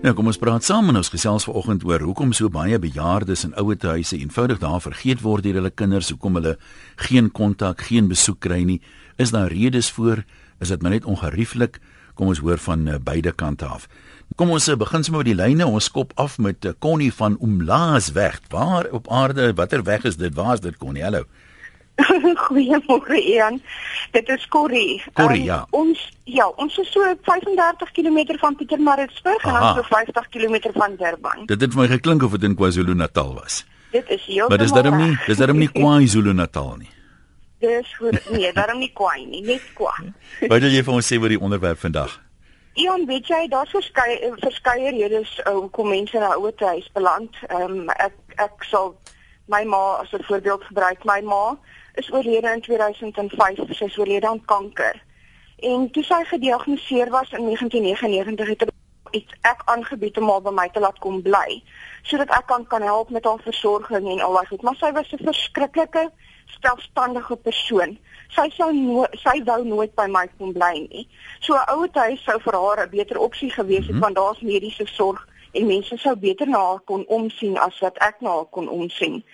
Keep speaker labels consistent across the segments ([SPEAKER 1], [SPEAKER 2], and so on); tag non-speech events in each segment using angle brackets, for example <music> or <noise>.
[SPEAKER 1] Nou kom ons praat saam en ons gesels vanoggend oor hoekom so baie bejaardes in ouerhuise eenvoudig daar vergeet word deur hulle kinders, hoekom hulle geen kontak, geen besoek kry nie. Is daar redes voor? Is dit maar net ongerieflik? Kom ons hoor van uh, beide kante af. Kom ons uh, begin sommer met die lyne. Ons skop af met uh, Connie van Omlaasweg. Waar op aarde, watter weg is dit? Waar is dit Connie? Hallo. <laughs>
[SPEAKER 2] Goeiemôre Ian. Dit is Corrie.
[SPEAKER 1] Corrie, um, ja.
[SPEAKER 2] Ons ja, ons is so 35 km van Pietermaritzburg en ons so 50 km van Durban.
[SPEAKER 1] Dit het vir my geklink of dit in KwaZulu-Natal was.
[SPEAKER 2] Dit is heeltemal.
[SPEAKER 1] Maar dis daarom nie, dis daarom nie <laughs> KwaZulu-Natal nie.
[SPEAKER 2] Dis goed. Nee, daarom nie Kwai nie, net Kwa. <laughs>
[SPEAKER 1] Wat wil jy vir ons sê oor die onderwerp vandag?
[SPEAKER 2] Ian, weet jy, daar's verskeie verskeie redes uh, hoekom mense na ouer huis beland. Ehm um, ek ek sal my ma as 'n voorbeeld gebruik. My ma is oorlede in 2005, sy is oorlede aan kanker. En toe sy gediagnoseer was in 1999 het iets ek aangebied om haar by my te laat kom bly sodat ek kan kan help met haar versorging en al daai goed. Maar sy was 'n verskriklike selfstandige persoon. Sy sou no sy wou nooit by my kom bly nie. So 'n ouer huis sou vir haar 'n beter opsie gewees het mm -hmm. want daar's mediese sorg en mense sou beter na haar kon omsien as wat ek na haar kon omsien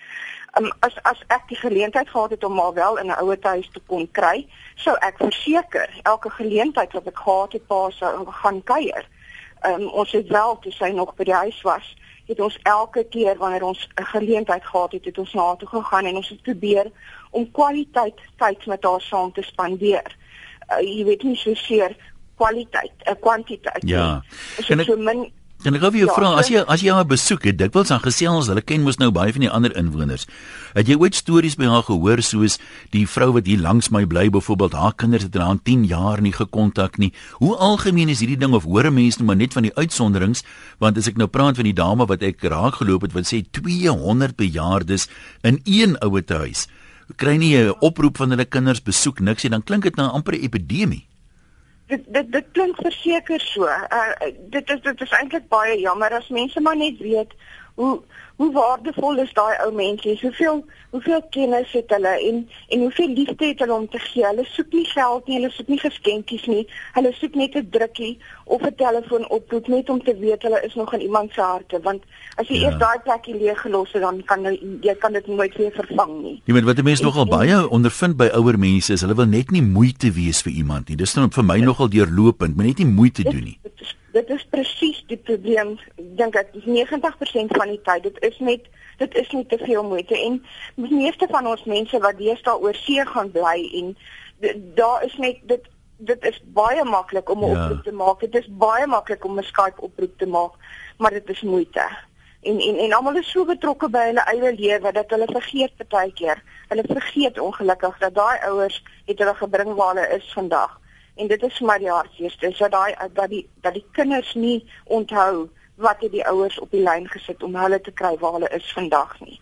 [SPEAKER 2] um, as as ek die geleentheid gehad het om maar wel in 'n ouer huis te kon kry, sou ek verseker elke geleentheid wat ek gehad het, pa sou gaan kuier. Um, ons het wel toe sy nog by die huis was, het ons elke keer wanneer ons 'n geleentheid gehad het, het ons na haar toe gegaan en ons het probeer om kwaliteit tyd met haar saam te spandeer. Uh, jy weet nie so seer kwaliteit, 'n uh, kwantiteit.
[SPEAKER 1] Ja.
[SPEAKER 2] Ek, so min
[SPEAKER 1] En ek gou vir jou ja, vra, as jy as jy haar besoek het, dikwels dan gesels, hulle ken mos nou baie van die ander inwoners. Het jy ooit stories by haar gehoor soos die vrou wat hier langs my bly, byvoorbeeld haar kinders het haar 10 jaar nie gekontak nie. Hoe algemeen is hierdie ding of hoor mense nou maar net van die uitsonderings? Want as ek nou praat van die dame wat ek raak geloop het wat sê 200 bejaardes in een ouer huis, kry nie 'n oproep van hulle kinders besoek niks nie, dan klink dit nou amper 'n epidemie
[SPEAKER 2] dit dit dit klink verseker so. Uh, dit is dit is eintlik baie jammer as mense maar net weet hoe hoe waardevol is daai ou mense? Hoeveel hoeveel kennis het hulle en en hoeveel liefde het hulle om te gee? Hulle soek nie geld nie, hulle soek nie geskenkies nie. Hulle soek net 'n drukkie of 'n telefoon oproep net om te weet hulle is nog in iemand se harte want as jy ja. eers daai plekie leeg gelos het dan kan jy jy kan dit nooit weer vervang nie.
[SPEAKER 1] Jy weet wat mense nogal baie ondervind by ouer mense is hulle wil net nie moeite wees vir iemand nie. Dis dan vir my nogal deurlopend, maar net nie moeite doen nie. Dit, dit
[SPEAKER 2] is presies die probleem dink ek 90% van die tyd. Dit is net dit is nie te veel moeite. En die meeste van ons mense wat deesdae oor see gaan bly en daar is net dit dit is baie maklik om 'n ja. oproep te maak. Dit is baie maklik om 'n Skype oproep te maak maar dit is moeite. En en en almal is so betrokke by hulle eie lewe dat hulle vergeet baie keer hulle vergeet ongelukkig dat daai ouers het hulle gebring waar hulle is vandag en dit is vir my die hartseerste is dat daai dat die dat die kinders nie onthou wat het die ouers op die lyn gesit om hulle te kry waar hulle is vandag nie.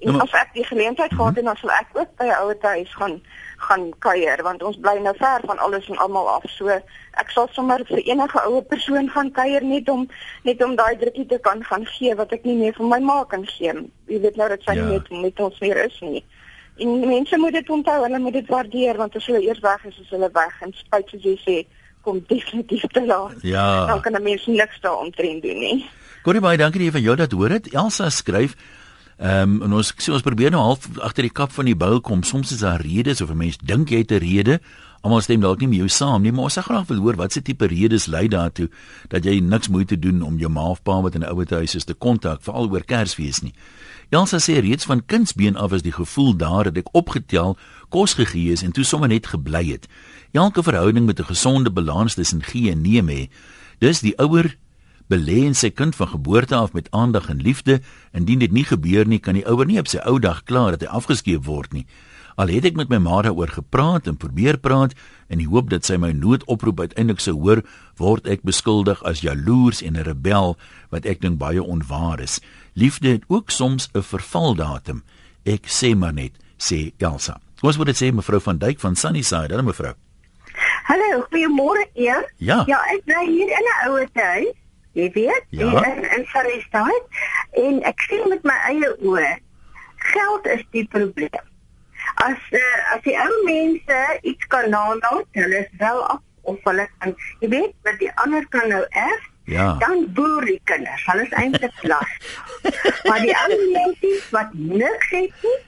[SPEAKER 2] En nou, as ek die geleentheid gehad het, dan sal ek ook by 'n ouer huis gaan gaan kuier want ons bly nou ver van alles en almal af. So ek sal sommer vir enige ouer persoon gaan kuier net om net om daai drukkie te kan gaan gee wat ek nie meer vir my ma kan gee. Jy weet nou dat sy ja. nie met met ons meer is nie. En mense moet dit onthou, hulle moet dit waardeer want as hulle eers weg is, is hulle weg en spyt soos jy sê, kom definitief te laat.
[SPEAKER 1] Ja.
[SPEAKER 2] Dan kan 'n mens niks daaroor doen nie.
[SPEAKER 1] Goeie baie dankie vir jou dat hoor dit. Elsa skryf Ehm um, en ons sê ons probeer nou half agter die kap van die bil kom. Soms is daar redes of 'n mens dink jy het 'n rede. Almal stem dalk nie met jou saam nie, maar ons sê graag wil hoor wat se tipe redes lei daartoe dat jy niks moeite doen om jou ma of pa wat in 'n ouer huis is te kontak, veral oor Kersfees nie. Jansa sê reeds van kindsbeen af is die gevoel daar dat ek opgetel, kos gegee is en toe sommer net gebly het. Elke verhouding met 'n gesonde balans tussen gee en neem hê. Dis die ouer belê in sy kind van geboorte af met aandag en liefde. Indien dit nie gebeur nie, kan die ouer nie op sy ou dag klaar dat hy afgeskeep word nie. Al het ek met my ma daaroor gepraat en probeer praat in die hoop dat sy my noodoproep uiteindelik sou hoor, word ek beskuldig as jaloers en 'n rebel wat ek dink baie onwaar is. Liefde het ook soms 'n vervaldatum. Ek sê maar net, sê Elsa. Wat wou dit sê mevrou van Duyk van Sunnyside, hallo mevrou.
[SPEAKER 3] Hallo, goeiemôre eer.
[SPEAKER 1] Ja.
[SPEAKER 3] Ja, ek bly hier in 'n ouer huis. Jy weet,
[SPEAKER 1] ja.
[SPEAKER 3] in in Sunnyside en ek sien met my eie oë, geld is die probleem. As uh, as die ou mense iets kan nalat, hulle is wel af of hulle kan, jy weet, wat die ander kan nou erf
[SPEAKER 1] Ja.
[SPEAKER 4] Dan boer die kinders. Hulle is eintlik <laughs> lastig. maar die ander mense wat niks het nie,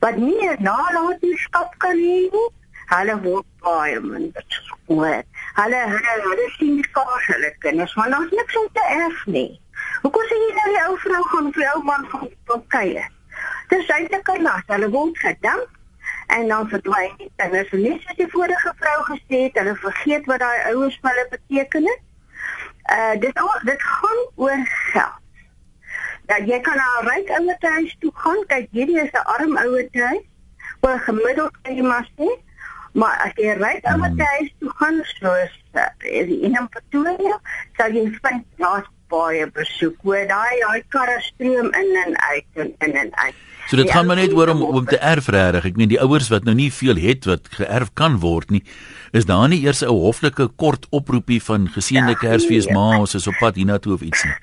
[SPEAKER 4] wat nie 'n nalatenskap kan hê nie, hulle word baie minder skoon. Hulle hulle hulle sien die kaas hulle kinders, maar daar's niks om te erf nie. Hoekom sê jy nou die ou vrou gaan vir ou man van kuier? Dis eintlik 'n las. Hulle word gedamp en dan verdwyn die kinders. Net soos die vorige vrou gesê het, hulle vergeet wat daai ouers vir hulle beteken het. Uh dit al dit gaan oor geld. Ja, jy kan na 'n ryk ouer huis toe gaan. Kyk, hierdie is 'n arm ouer huis. Oor gemiddeld kan jy maar sê, maar as jy ryk ouer huis toe gaan, soos uh, in 'n Pretoria, sal jy vind daar's baie besoek. Hoe daai daai karre stroom in en uit en in en uit.
[SPEAKER 1] So dit
[SPEAKER 4] Die
[SPEAKER 1] gaan maar net oor om om te erf regtig. Ek meen die ouers wat nou nie veel het wat geërf kan word nie, is daar nie eers 'n hoflike kort oproepie van geseënde
[SPEAKER 4] Ja,
[SPEAKER 1] Kersfees
[SPEAKER 4] nee.
[SPEAKER 1] ma ons is op pad hiernatoe of iets nie.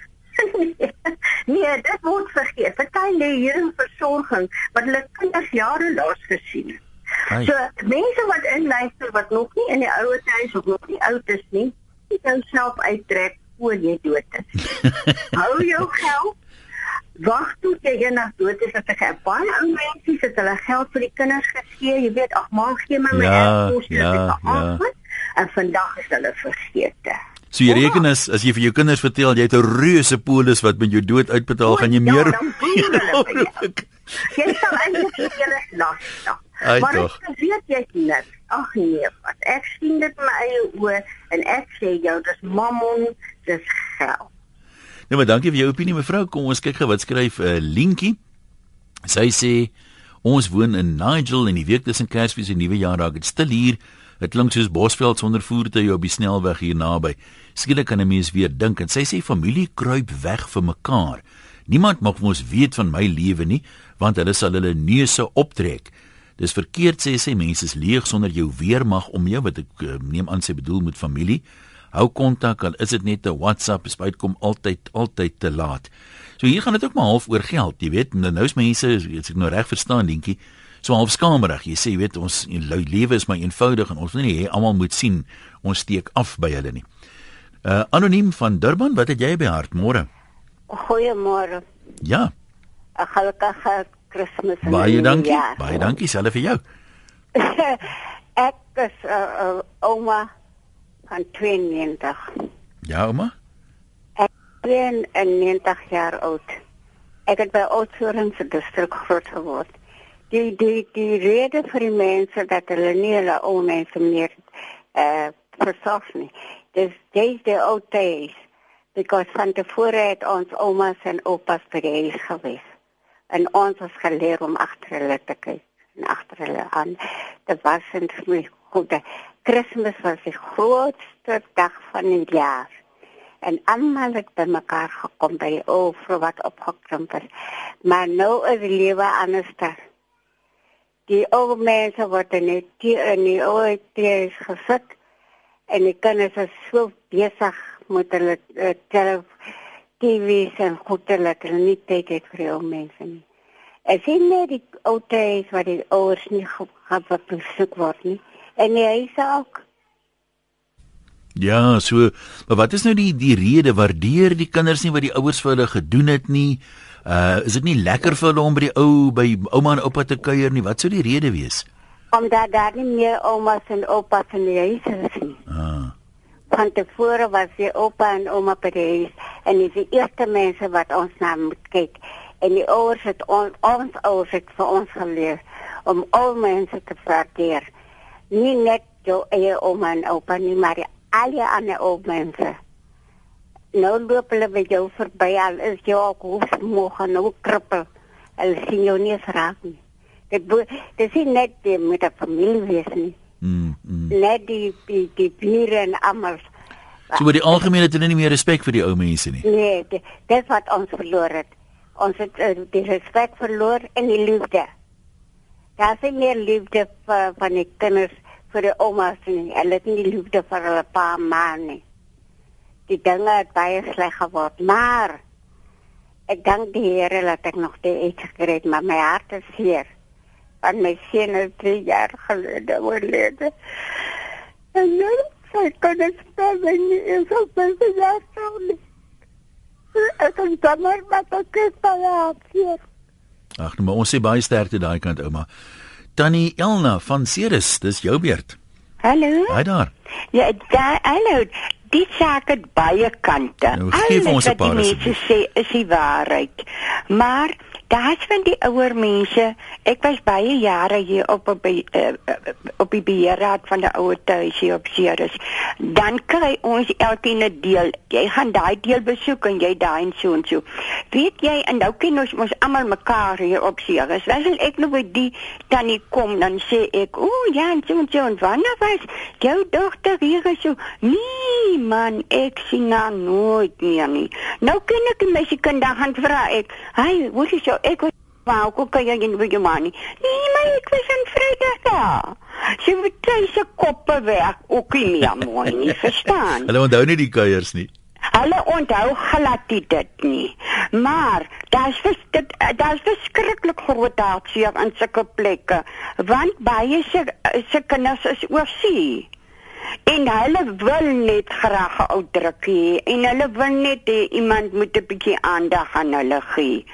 [SPEAKER 1] <laughs>
[SPEAKER 4] nee, dit word vergeet. Party lê hier in versorging wat hulle kinders jare laas gesien het.
[SPEAKER 1] Ai.
[SPEAKER 4] So mense wat inluister wat nog nie in die ouer huis of nog nie oud is nie, jy kan self uittrek voor jy dood is. <laughs> Hou jou geld. Wag tot jy eendag dood is as ek baie ou mense het hulle geld vir die kinders gegee. Jy weet, ag maar gee my my
[SPEAKER 1] Ja,
[SPEAKER 4] erfkoste
[SPEAKER 1] ja,
[SPEAKER 4] as ek
[SPEAKER 1] ja.
[SPEAKER 4] En vandag is hulle vergeet.
[SPEAKER 1] So jy reken as as jy vir jou kinders vertel jy het 'n reuse polis wat met jou dood uitbetaal, gaan jy
[SPEAKER 4] Ja,
[SPEAKER 1] meer
[SPEAKER 4] dan boer <laughs> hulle. Jy sal eintlik die hele lastig.
[SPEAKER 1] Ai,
[SPEAKER 4] Maar ek weet jy niks. Ag nee, wat ek sien dit my eie oë en ek sê jou dis mammon, dis geld.
[SPEAKER 1] Nee, maar dankie vir jou opinie mevrou. Kom ons kyk gou wat skryf 'n uh, Linkie. Sy sê ons woon in Nigel en die week tussen Kersfees en Nuwejaar raak dit stil hier. Dit klink soos Bosveld sonder voertuie op die snelweg hier naby. Skielik kan 'n mens weer dink en sy sê familie kruip weg vir mekaar. Niemand mag mos weet van my lewe nie, want hulle sal hulle neuse optrek. Dis verkeerd sê sy mense is leeg sonder jou weermag om jou wat ek uh, neem aan sy bedoel met familie. Hou kontak al is dit net 'n WhatsApp, spyt kom altyd altyd te laat. So hier gaan dit ook maar half oor geld, jy weet. Nou nou's mense, as ek nou reg verstaan, dinkie, so half skamerig. Jy sê jy weet ons lewe is maar eenvoudig en ons wil nie hê almal moet sien ons steek af by hulle nie. Uh anoniem van Durban, wat het jy by hart môre?
[SPEAKER 5] Goeiemôre.
[SPEAKER 1] Ja,
[SPEAKER 5] 'n Gelukkige Kersfees. en
[SPEAKER 1] baie dankie.
[SPEAKER 5] nuwejaar.
[SPEAKER 1] Baie dankie self vir jou. <laughs>
[SPEAKER 5] Ek is 'n uh, uh, ouma van 92.
[SPEAKER 1] Ja, ouma.
[SPEAKER 5] Ek ben 90 jaar oud. Ek het by Oudtshoorn se distrik groot geword. Die die die rede vir die mense dat hulle nie hulle ou mense meer eh uh, versorg nie. Dis dis die ou days because van tevore het ons oumas en oupas by die huis gewees. En ons was geleer om agter hulle te kyk en agter hulle aan. Dit was en my goeie Kersfees was die grootste dag van die jaar. En almal het by mekaar gekom by die ou vrou wat opgekrimp is. Maar nou is die lewe anders daar. Die ou mense word net die in die ou huis gesit en die kinders is so besig met hulle uh, tel TV's en goede dat hulle nie tyd het vir die ou mense nie. Ek sien net die ou huis waar die ouers nie gaan besoek word nie. En die huise ook.
[SPEAKER 1] Ja, so maar wat is nou die die rede waardeer die kinders nie wat die ouers vir hulle gedoen het nie? Uh is dit nie lekker vir hulle om by die ou by ouma en oupa te kuier nie? Wat sou die rede wees?
[SPEAKER 5] Omdat daar nie meer oumas en oupas in die huis is nie.
[SPEAKER 1] Ah.
[SPEAKER 5] Van tevore was die oupa en ouma by die huis en dis die eerste mense wat ons na moet kyk. En die ouers het on, ons ouers het vir ons geleer om al mense te waardeer. Nie net jou eie ouma en oupa nie, maar die alle ander ou mense. Nou loop hulle by jou verby al is jou ook hoofsmoeg en nou krippel. Hulle sien jou nie raak nie. Dit bo- dit is nie net die, met 'n familie wees nie.
[SPEAKER 1] Mm, mm.
[SPEAKER 5] Net die die, die bure en almal.
[SPEAKER 1] So oor die algemeen het hulle nie meer respek vir die ou mense nie.
[SPEAKER 5] Nee, di- dis wat ons verloor het. Ons het uh, die respek verloor en die liefde. Daar is meer liefde vir van die kinders vir die oumas nie. Hulle het nie liefde vir hulle pa en ma nie. Die dinge het baie sleg geword, maar ek dank die Here dat ek nog die uit gekry het, maar my hart is seer. Want my seun is 3 jaar gelede oorlede. En nou Sy kan dit spel nie, is op my verjaarsdag. Ek kan dan maar met 'n kus hier.
[SPEAKER 1] Ag, nou maar ons sê baie sterkte daai kant ouma. Tannie Elna van Ceres, dis jou beurt.
[SPEAKER 6] Hallo.
[SPEAKER 1] Haai daar.
[SPEAKER 6] Ja, daar, hallo. Dit saak het baie kante.
[SPEAKER 1] Nou, ons 'n paar
[SPEAKER 6] asseblief. sê is die waarheid. Maar Daar's van die ouer mense. Ek was baie jare hier op op uh, op die beheerraad van die ouer huis hier op Ceres. Dan kry ons elkeen 'n deel. Jy gaan daai deel besoek en jy daai en so en so. Weet jy en nou ken ons mos almal mekaar hier op Ceres. Wesel ek nou by die tannie kom dan sê ek, "O ja, en so en so en wanneer was jou dogter hier so?" Nee man, ek sien haar nooit meer nie. Nou ken ek die meisie kind dan gaan vra ek, "Hey, hoe is jou ek was wou ko kaya in by jou manie. Nee, maar ek was aan Vrydag daar. Sy het twee se koppe werk ook nie meer mooi nie, verstaan?
[SPEAKER 1] Hulle onthou nie die kuiers nie.
[SPEAKER 6] Hulle onthou glad dit nie. Maar daar's dit daar's verskriklik groot hartseer aan sulke plekke, want baie se se kinders is oorsee en hulle wil net graag 'n ou drukkie en hulle wil net hê iemand moet 'n bietjie aandag aan hulle gee.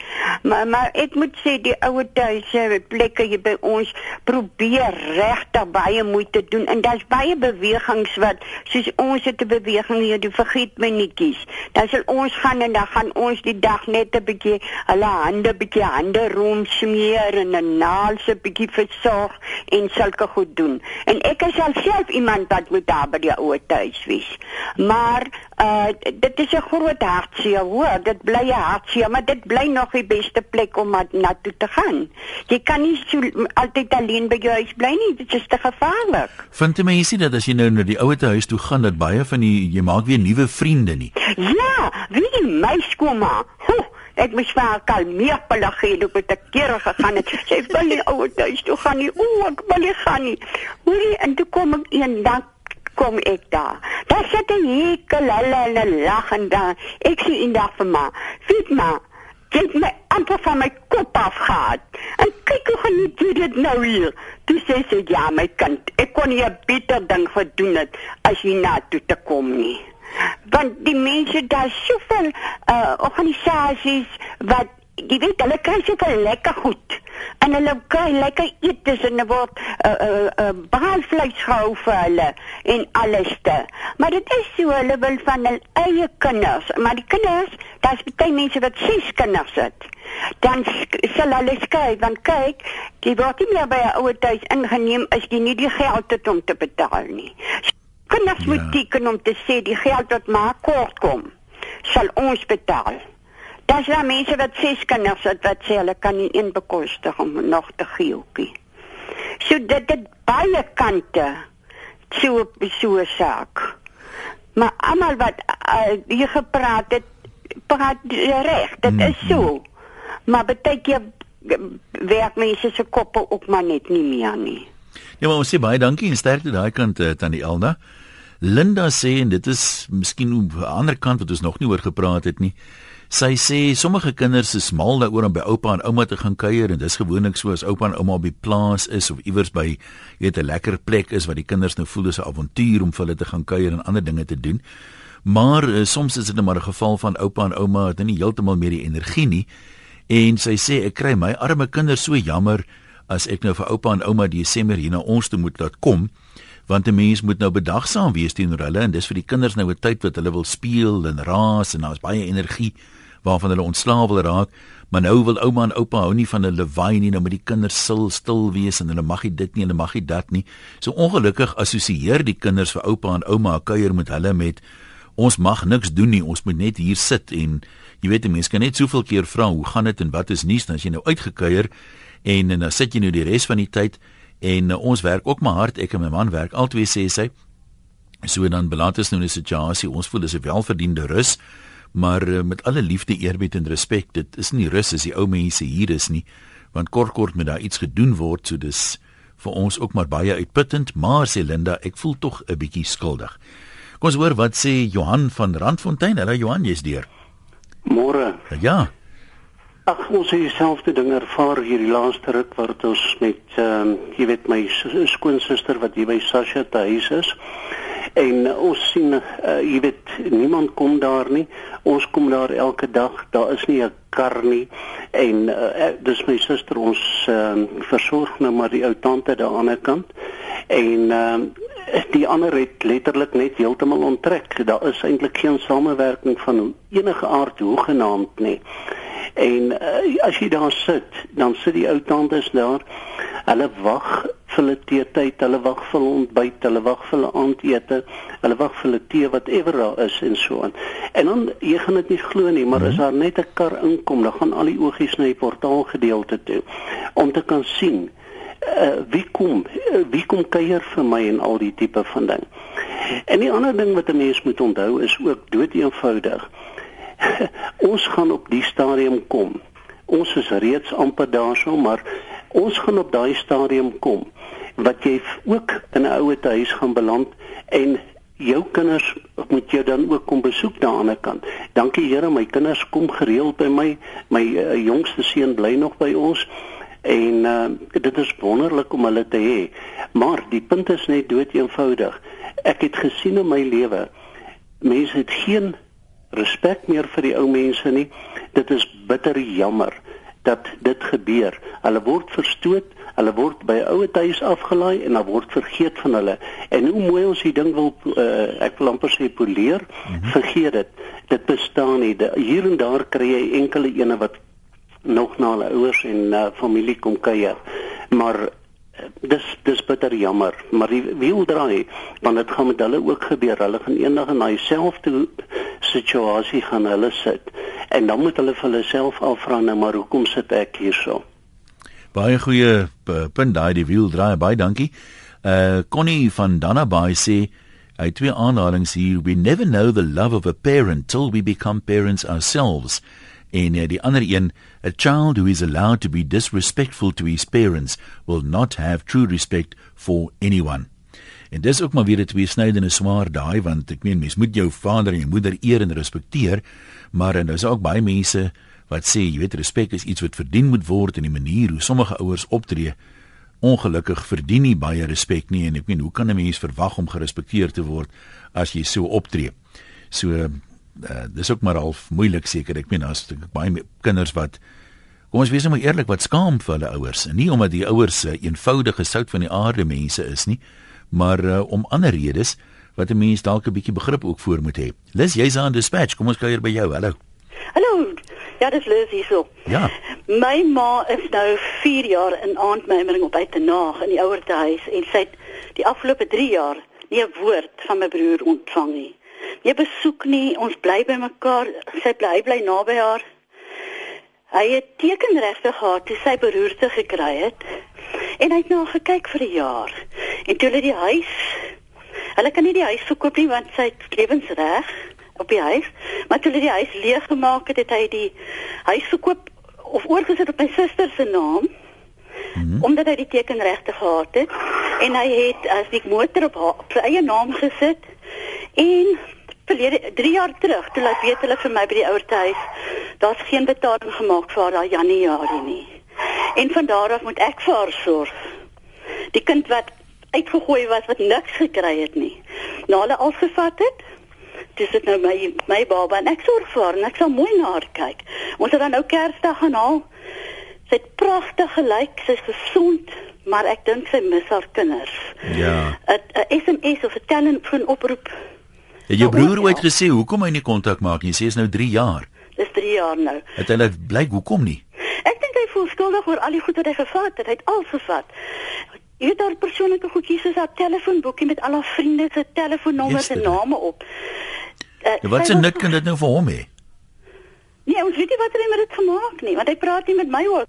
[SPEAKER 6] Maar maar ek moet sê die ouer tuise plekke hier by ons probeer regtig baie moeite doen en daar's baie bewegings wat soos ons het 'n beweging hier die vergeet my netjies. Dan sal ons gaan en dan gaan ons die dag net 'n bietjie hulle hande bietjie hande rond smeer en 'n naal se bietjie versorg en sulke goed doen. En ek is self iemand wat moet daar by die ouer tuis wees. Maar uh dit is 'n groot hartseer, hoor, dit bly 'n hartseer, maar dit bly nog die beste plek om na toe te gaan. Jy kan nie so altyd alleen by jou huis bly nie, dit is te gevaarlik.
[SPEAKER 1] Vind jy mense dat as jy nou na die ouer huis toe gaan dat baie van die jy maak weer nuwe vriende nie?
[SPEAKER 6] Ja, wie my skooma. Huh. Ek moes vir haar kalmeer pelagie op 'n keer gegaan het. Sy wil nie ouer huis toe gaan nie. O, ek wil nie gaan nie. Hoorie, en toe kom ek eendag kom ek daar. Daar sit 'n hekel hulle hulle lag en dan ek sien daar vir ma. Fit ma. Dit my amper van my kop af gehad. En kyk hoe geniet jy dit nou hier. Toe sê sy ja my kind, ek kon nie 'n beter ding gedoen het as jy na toe te kom nie. Want die mense daar soveel uh organisasies wat jy weet hulle kry soveel lekker goed en hulle kry lekker eetes en hulle word uh uh, uh braaivleis gehou vir hulle en alles te. Maar dit is so hulle wil van hul eie kinders, maar die kinders, daar's baie mense wat ses kinders het. Dan sal hulle skei want kyk, jy word nie meer by 'n ouer huis ingeneem as jy nie die geld het om te betaal nie. Kinders ja. moet teken om te sê die geld wat maar kort kom, sal ons betaal. Daar's ja mense wat ses kinders het wat sê hulle kan nie een bekostig om nog te gee. So dit dit baie kante so so saak. Maar almal wat uh, hier gepraat het, praat reg, dit is so. Mm -hmm. Maar baie keer werk mense se koppe ook maar net nie meer nie.
[SPEAKER 1] Ja, maar ons sê baie dankie en sterkte daai kant uh, tannie Elna. Linda sê en dit is miskien 'n ander kant wat ons nog nie oor gepraat het nie. Sy sê sommige kinders is mal daaroor om by oupa en ouma te gaan kuier en dis gewoonlik so as oupa en ouma op die plaas is of iewers by weet 'n lekker plek is wat die kinders nou voel dis 'n avontuur om vir hulle te gaan kuier en ander dinge te doen. Maar uh, soms is dit net maar 'n geval van oupa en ouma het nie heeltemal meer die energie nie en sy sê ek kry my arme kinders so jammer as ek nou vir oupa en ouma Desember hier na ons toe moet laat kom want 'n mens moet nou bedagsaam wees teenoor hulle en dis vir die kinders nou 'n tyd wat hulle wil speel en raas en daar's baie energie waarvan hulle ontslaaw wil raak, maar nou wil ouma en oupa hou nie van hulle waai nie, nou moet die kinders sil stil wees en hulle mag nie dit nie, hulle mag nie dat nie. So ongelukkig assosieer die kinders vir oupa en ouma kuier met hulle met ons mag niks doen nie, ons moet net hier sit en jy weet mense kan net soveel keer vra hoe gaan dit en wat is nuus? As jy nou uitgekuier en, en dan sit jy nou die res van die tyd en uh, ons werk ook maar hard. Ek en my man werk altyd sê sy. So dan beland ons nou 'n situasie ons voel dis 'n welverdiende rus maar uh, met alle liefde, eerbied en respek, dit is nie rus as die ou mense hier is nie, want kort kort met daar iets gedoen word, so dis vir ons ook maar baie uitputtend, maar sê Linda, ek voel tog 'n bietjie skuldig. Kom ons hoor wat sê Johan van Randfontein. Hallo Johan, jy's deur.
[SPEAKER 7] Môre.
[SPEAKER 1] Ja.
[SPEAKER 7] Ag, ons het dieselfde ding ervaar hierdie laaste ruk wat ons met ehm um, jy weet my skoonsister wat hier by Sasha te huis is. En uh, ons sien uh, jy weet niemand kom daar nie. Ons kom daar elke dag. Daar is nie 'n kar nie. En uh, dis my suster ons uh, versorg nou maar die ou tante daar aan die kant. En uh, die ander het letterlik net heeltemal onttrek. Daar is eintlik geen samewerking van enige aard hoegenaamd nie. En uh, as jy daar sit, dan sit die ou tantes daar. Hulle wag vir hulle teetyd, hulle wag vir hulle ontbyt, hulle wag vir hulle aandete, hulle wag vir hulle tee whatever daar is en so aan. En dan jy gaan dit nie glo nie, maar as daar net 'n kar inkom, dan gaan al die oogies na die portaal gedeelte toe om te kan sien uh, wie kom uh, wie kom kuier vir my en al die tipe van ding. En die ander ding wat 'n mens moet onthou is ook dood eenvoudig. <laughs> ons gaan op die stadium kom. Ons is reeds amper daarso, maar ons gaan op daai stadium kom wat jy ook in 'n ouer huis gaan beland en jou kinders moet jou dan ook kom besoek daar aan die kant. Dankie Here, my kinders kom gereeld by my. My uh, jongste seun bly nog by ons en uh, dit is wonderlik om hulle te hê. Maar die punt is net dood eenvoudig. Ek het gesien in my lewe mense het geen respek meer vir die ou mense nie. Dit is bitter jammer dat dit gebeur. Hulle word verstoot, hulle word by ouer huis afgelaai en dan word vergeet van hulle. En hoe mooi ons die ding wil uh, ek wil amper sê poleer, mm -hmm. vergeet dit. Dit bestaan nie. De, hier en daar kry jy enkele ene wat nog na hulle ouers en uh, familie kom kuier. Maar dis dis bitter jammer. Maar die wiel draai want dit gaan met hulle ook gebeur. Hulle gaan eendag in daai selfde situasie gaan hulle sit. En dan moet hulle vir hulle self afvra nou maar hoekom sit ek hierso?
[SPEAKER 1] Baie goeie punt daai die wiel draai baie dankie. Uh Connie van Dannaby sê hy twee aanhalings hier. We never know the love of a parent till we become parents ourselves. En uh, die ander een, a child who is allowed to be disrespectful to his parents will not have true respect for anyone. En dis ook maar weer 'n twee snydende swaar daai want ek meen mens moet jou vader en jou moeder eer en respekteer, maar en daar's ook baie mense wat sê jy weet respek is iets wat verdien moet word en die manier hoe sommige ouers optree ongelukkig verdien nie baie respek nie en ek meen hoe kan 'n mens verwag om gerespekteer te word as jy so optree? So uh, dis ook maar half moeilik seker. Ek meen as ek baie kinders wat kom ons wees nou maar eerlik wat skaam vir hulle ouers en nie omdat die ouers uh, eenvoudige sout van die aarde mense is nie, maar uh, om ander redes wat 'n mens dalk 'n bietjie begrip ook voor moet hê. Lis, jy's aan dispatch. Kom ons kuier by jou. Hallo.
[SPEAKER 8] Hallo. Ja, dis Lis hierso.
[SPEAKER 1] Ja.
[SPEAKER 8] My ma is nou 4 jaar in aandmymering op uitenaag in die ouerhuis en sy het die afgelope 3 jaar nie 'n woord van my broer ontvang nie jy besoek nie, ons bly by mekaar, sy bly bly naby haar. Hy het tekenregte gehad toe sy beroerte gekry het en hy het nou gekyk vir 'n jaar. En toe hulle die huis Hulle kan nie die huis verkoop nie want sy het lewensreg op die huis, maar toe hulle die huis leeg gemaak het, het hy die huis verkoop of oorgesit op my suster se naam. Mm -hmm. omdat hy die tekenregte gehad het en hy het as die motor op, haar, op sy eie naam gesit en verlede 3 jaar terug toe laat weet hulle vir my by die ouerhuis daar's geen betaling gemaak vir haar Januarie nie. En van daar af moet ek vir haar sorg. Die kind wat uitgegooi was wat niks gekry het nie. Nou hulle algevat het. Dis dit nou my my baba en ek sorg vir haar en ek sal mooi na haar kyk. Ons het dan nou Kersdag gaan haal. Sy het pragtig gelyk, sy's gesond, maar ek dink sy mis haar kinders.
[SPEAKER 1] Ja.
[SPEAKER 8] 'n SMS of 'n telefoon oproep
[SPEAKER 1] Het jou broer ooit gesê hoekom hy nie kontak maak nie? Sê is nou 3 jaar.
[SPEAKER 8] Dis 3 jaar nou.
[SPEAKER 1] Het hy net blyk hoekom nie?
[SPEAKER 8] Ek dink hy voel skuldig oor al die goed wat hy gevat het. Hy het al gevat. Jy het daar persoonlike goedjies soos 'n telefoonboekie met al haar vriende se telefoonnommers en name op.
[SPEAKER 1] Uh, ja, wat se nut kan dit nou vir hom hê?
[SPEAKER 8] Nee, ons weet nie wat hy met dit gemaak nie, want hy praat nie met my oor.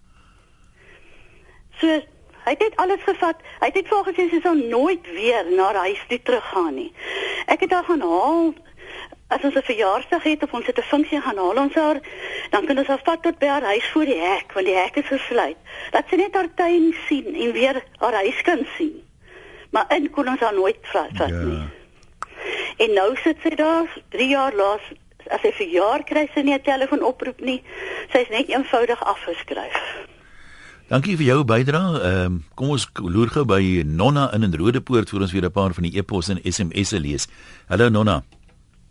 [SPEAKER 8] So Hy het dit alles gevat. Hy het volgens sy sou nooit weer na huis toe teruggaan nie. Ek het haar gaan haal as ons 'n verjaarsdag het of ons het 'n funksie gaan haal ons haar, dan kan ons haar vat tot by haar huis voor die hek want die hek is gesluit. Dat sy net haar tuin sien en weer haar huis kan sien. Maar in kon ons haar nooit vat ja. nie. En nou sit sy daar 3 jaar laas as sy verjaar kry sy nie 'n telefoonoproep nie. Sy's net eenvoudig afgeskryf.
[SPEAKER 1] Dankie vir jou bydrae. Ehm um, kom ons loer gou by Nonna in in Rodepoort vir ons weer 'n paar van die e-posse en SMS'e lees. Hallo Nonna.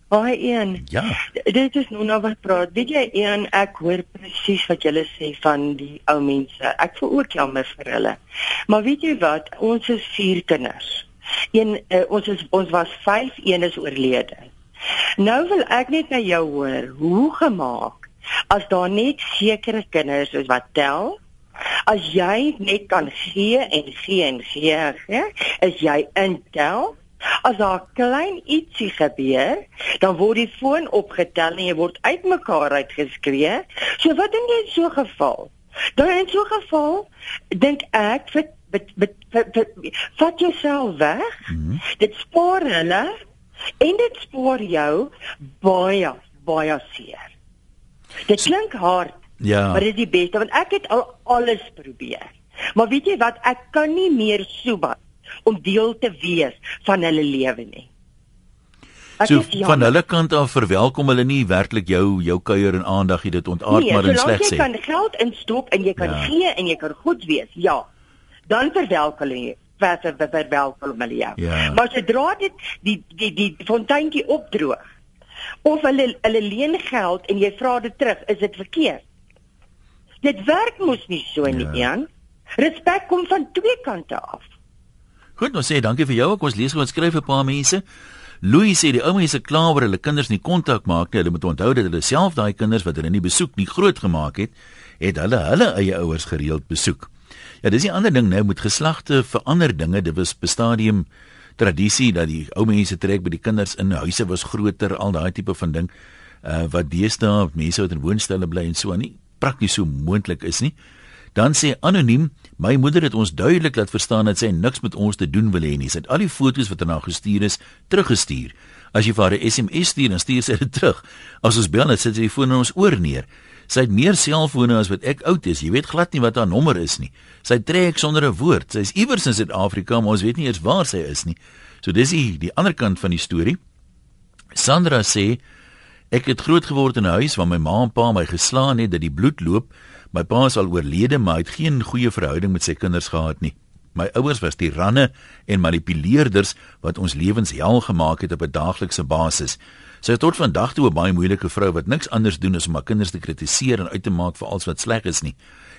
[SPEAKER 9] Haai een.
[SPEAKER 1] Ja.
[SPEAKER 9] Dit is Nonna wat praat. Weet jy een ek hoor presies wat jy sê van die ou mense. Ek voel ook jammer vir hulle. Maar weet jy wat? Ons is vier kinders. Een uh, ons is ons was 5, een is oorlede. Nou wil ek net by jou hoor, hoe gemaak as daar net sekere kinders is wat tel? As jy net kan gee en gee en gee, gee is jy intel? As daar klein ietsie gebeur, dan word die foon opgetel en jy word uitmekaar uitgeskree. So wat in so 'n geval? Dan in so 'n geval dink ek vir vat jouself weg. Mm -hmm. Dit spaar hulle en dit spaar jou baie baie seer. Dit klink hard.
[SPEAKER 1] Ja.
[SPEAKER 9] Maar dit is die beste want ek het al alles probeer. Maar weet jy wat, ek kan nie meer soebat om deel te wees van hulle lewe nie.
[SPEAKER 1] Ek so van hulle kant af verwelkom hulle nie werklik jou jou kuier en aandag jy dit ontaard
[SPEAKER 9] nee,
[SPEAKER 1] maar in sleg sê.
[SPEAKER 9] Jy kan geld instop en jy kan ja. gee en jy kan goed wees. Ja dan verwelkom hulle verder verwelkom hulle jou. Ja. Maar sodra dit die die die, die fonteintjie opdroog of hulle hulle leen geld en jy vra dit terug, is dit verkeerd. Dit werk mos nie so ja. nie, Jan. Respek kom van twee kante af.
[SPEAKER 1] Goed, nou sê dankie vir jou. Ek ons lees gou en skryf 'n paar mense. Louis sê die ou mense kla oor hulle kinders nie kontak maak nie. Hulle moet onthou dat hulle self daai kinders wat hulle nie besoek nie groot gemaak het, het hulle hulle eie ouers gereeld besoek. Ja, dis 'n ander ding nou met geslagte verander dinge. Dit was bestadium tradisie dat die ou mense trek by die kinders in huise was groter, al daai tipe van ding. Uh wat deesdae mense wat in woonstelle bly en so aan nie prakties so moontlik is nie. Dan sê anoniem, my moeder het ons duidelik laat verstaan dat sy niks met ons te doen wil hê nie. Sy het al die foto's wat haar gestuur is, teruggestuur. As jy vir haar 'n SMS stuur, dan stuur sy dit terug. As ons bel, dan sit sy die foon in ons oor neer. Sy het meer selfone as wat ek oud is. Jy weet glad nie wat haar nommer is nie. Sy trek sonder 'n woord. Sy is iewers in Suid-Afrika, maar ons weet nie eens waar sy is nie. So dis die die ander kant van die storie. Sandra sê ek het groot geword in 'n huis waar my ma en pa my geslaan het dat die bloed loop. My pa is al oorlede, maar hy het geen goeie verhouding met sy kinders gehad nie. My ouers was tiranne en manipuleerders wat ons lewens hel gemaak het op 'n daaglikse basis. Sy is tot vandag toe 'n baie moeilike vrou wat niks anders doen as om haar kinders te kritiseer en uit te maak vir alles wat sleg is nie.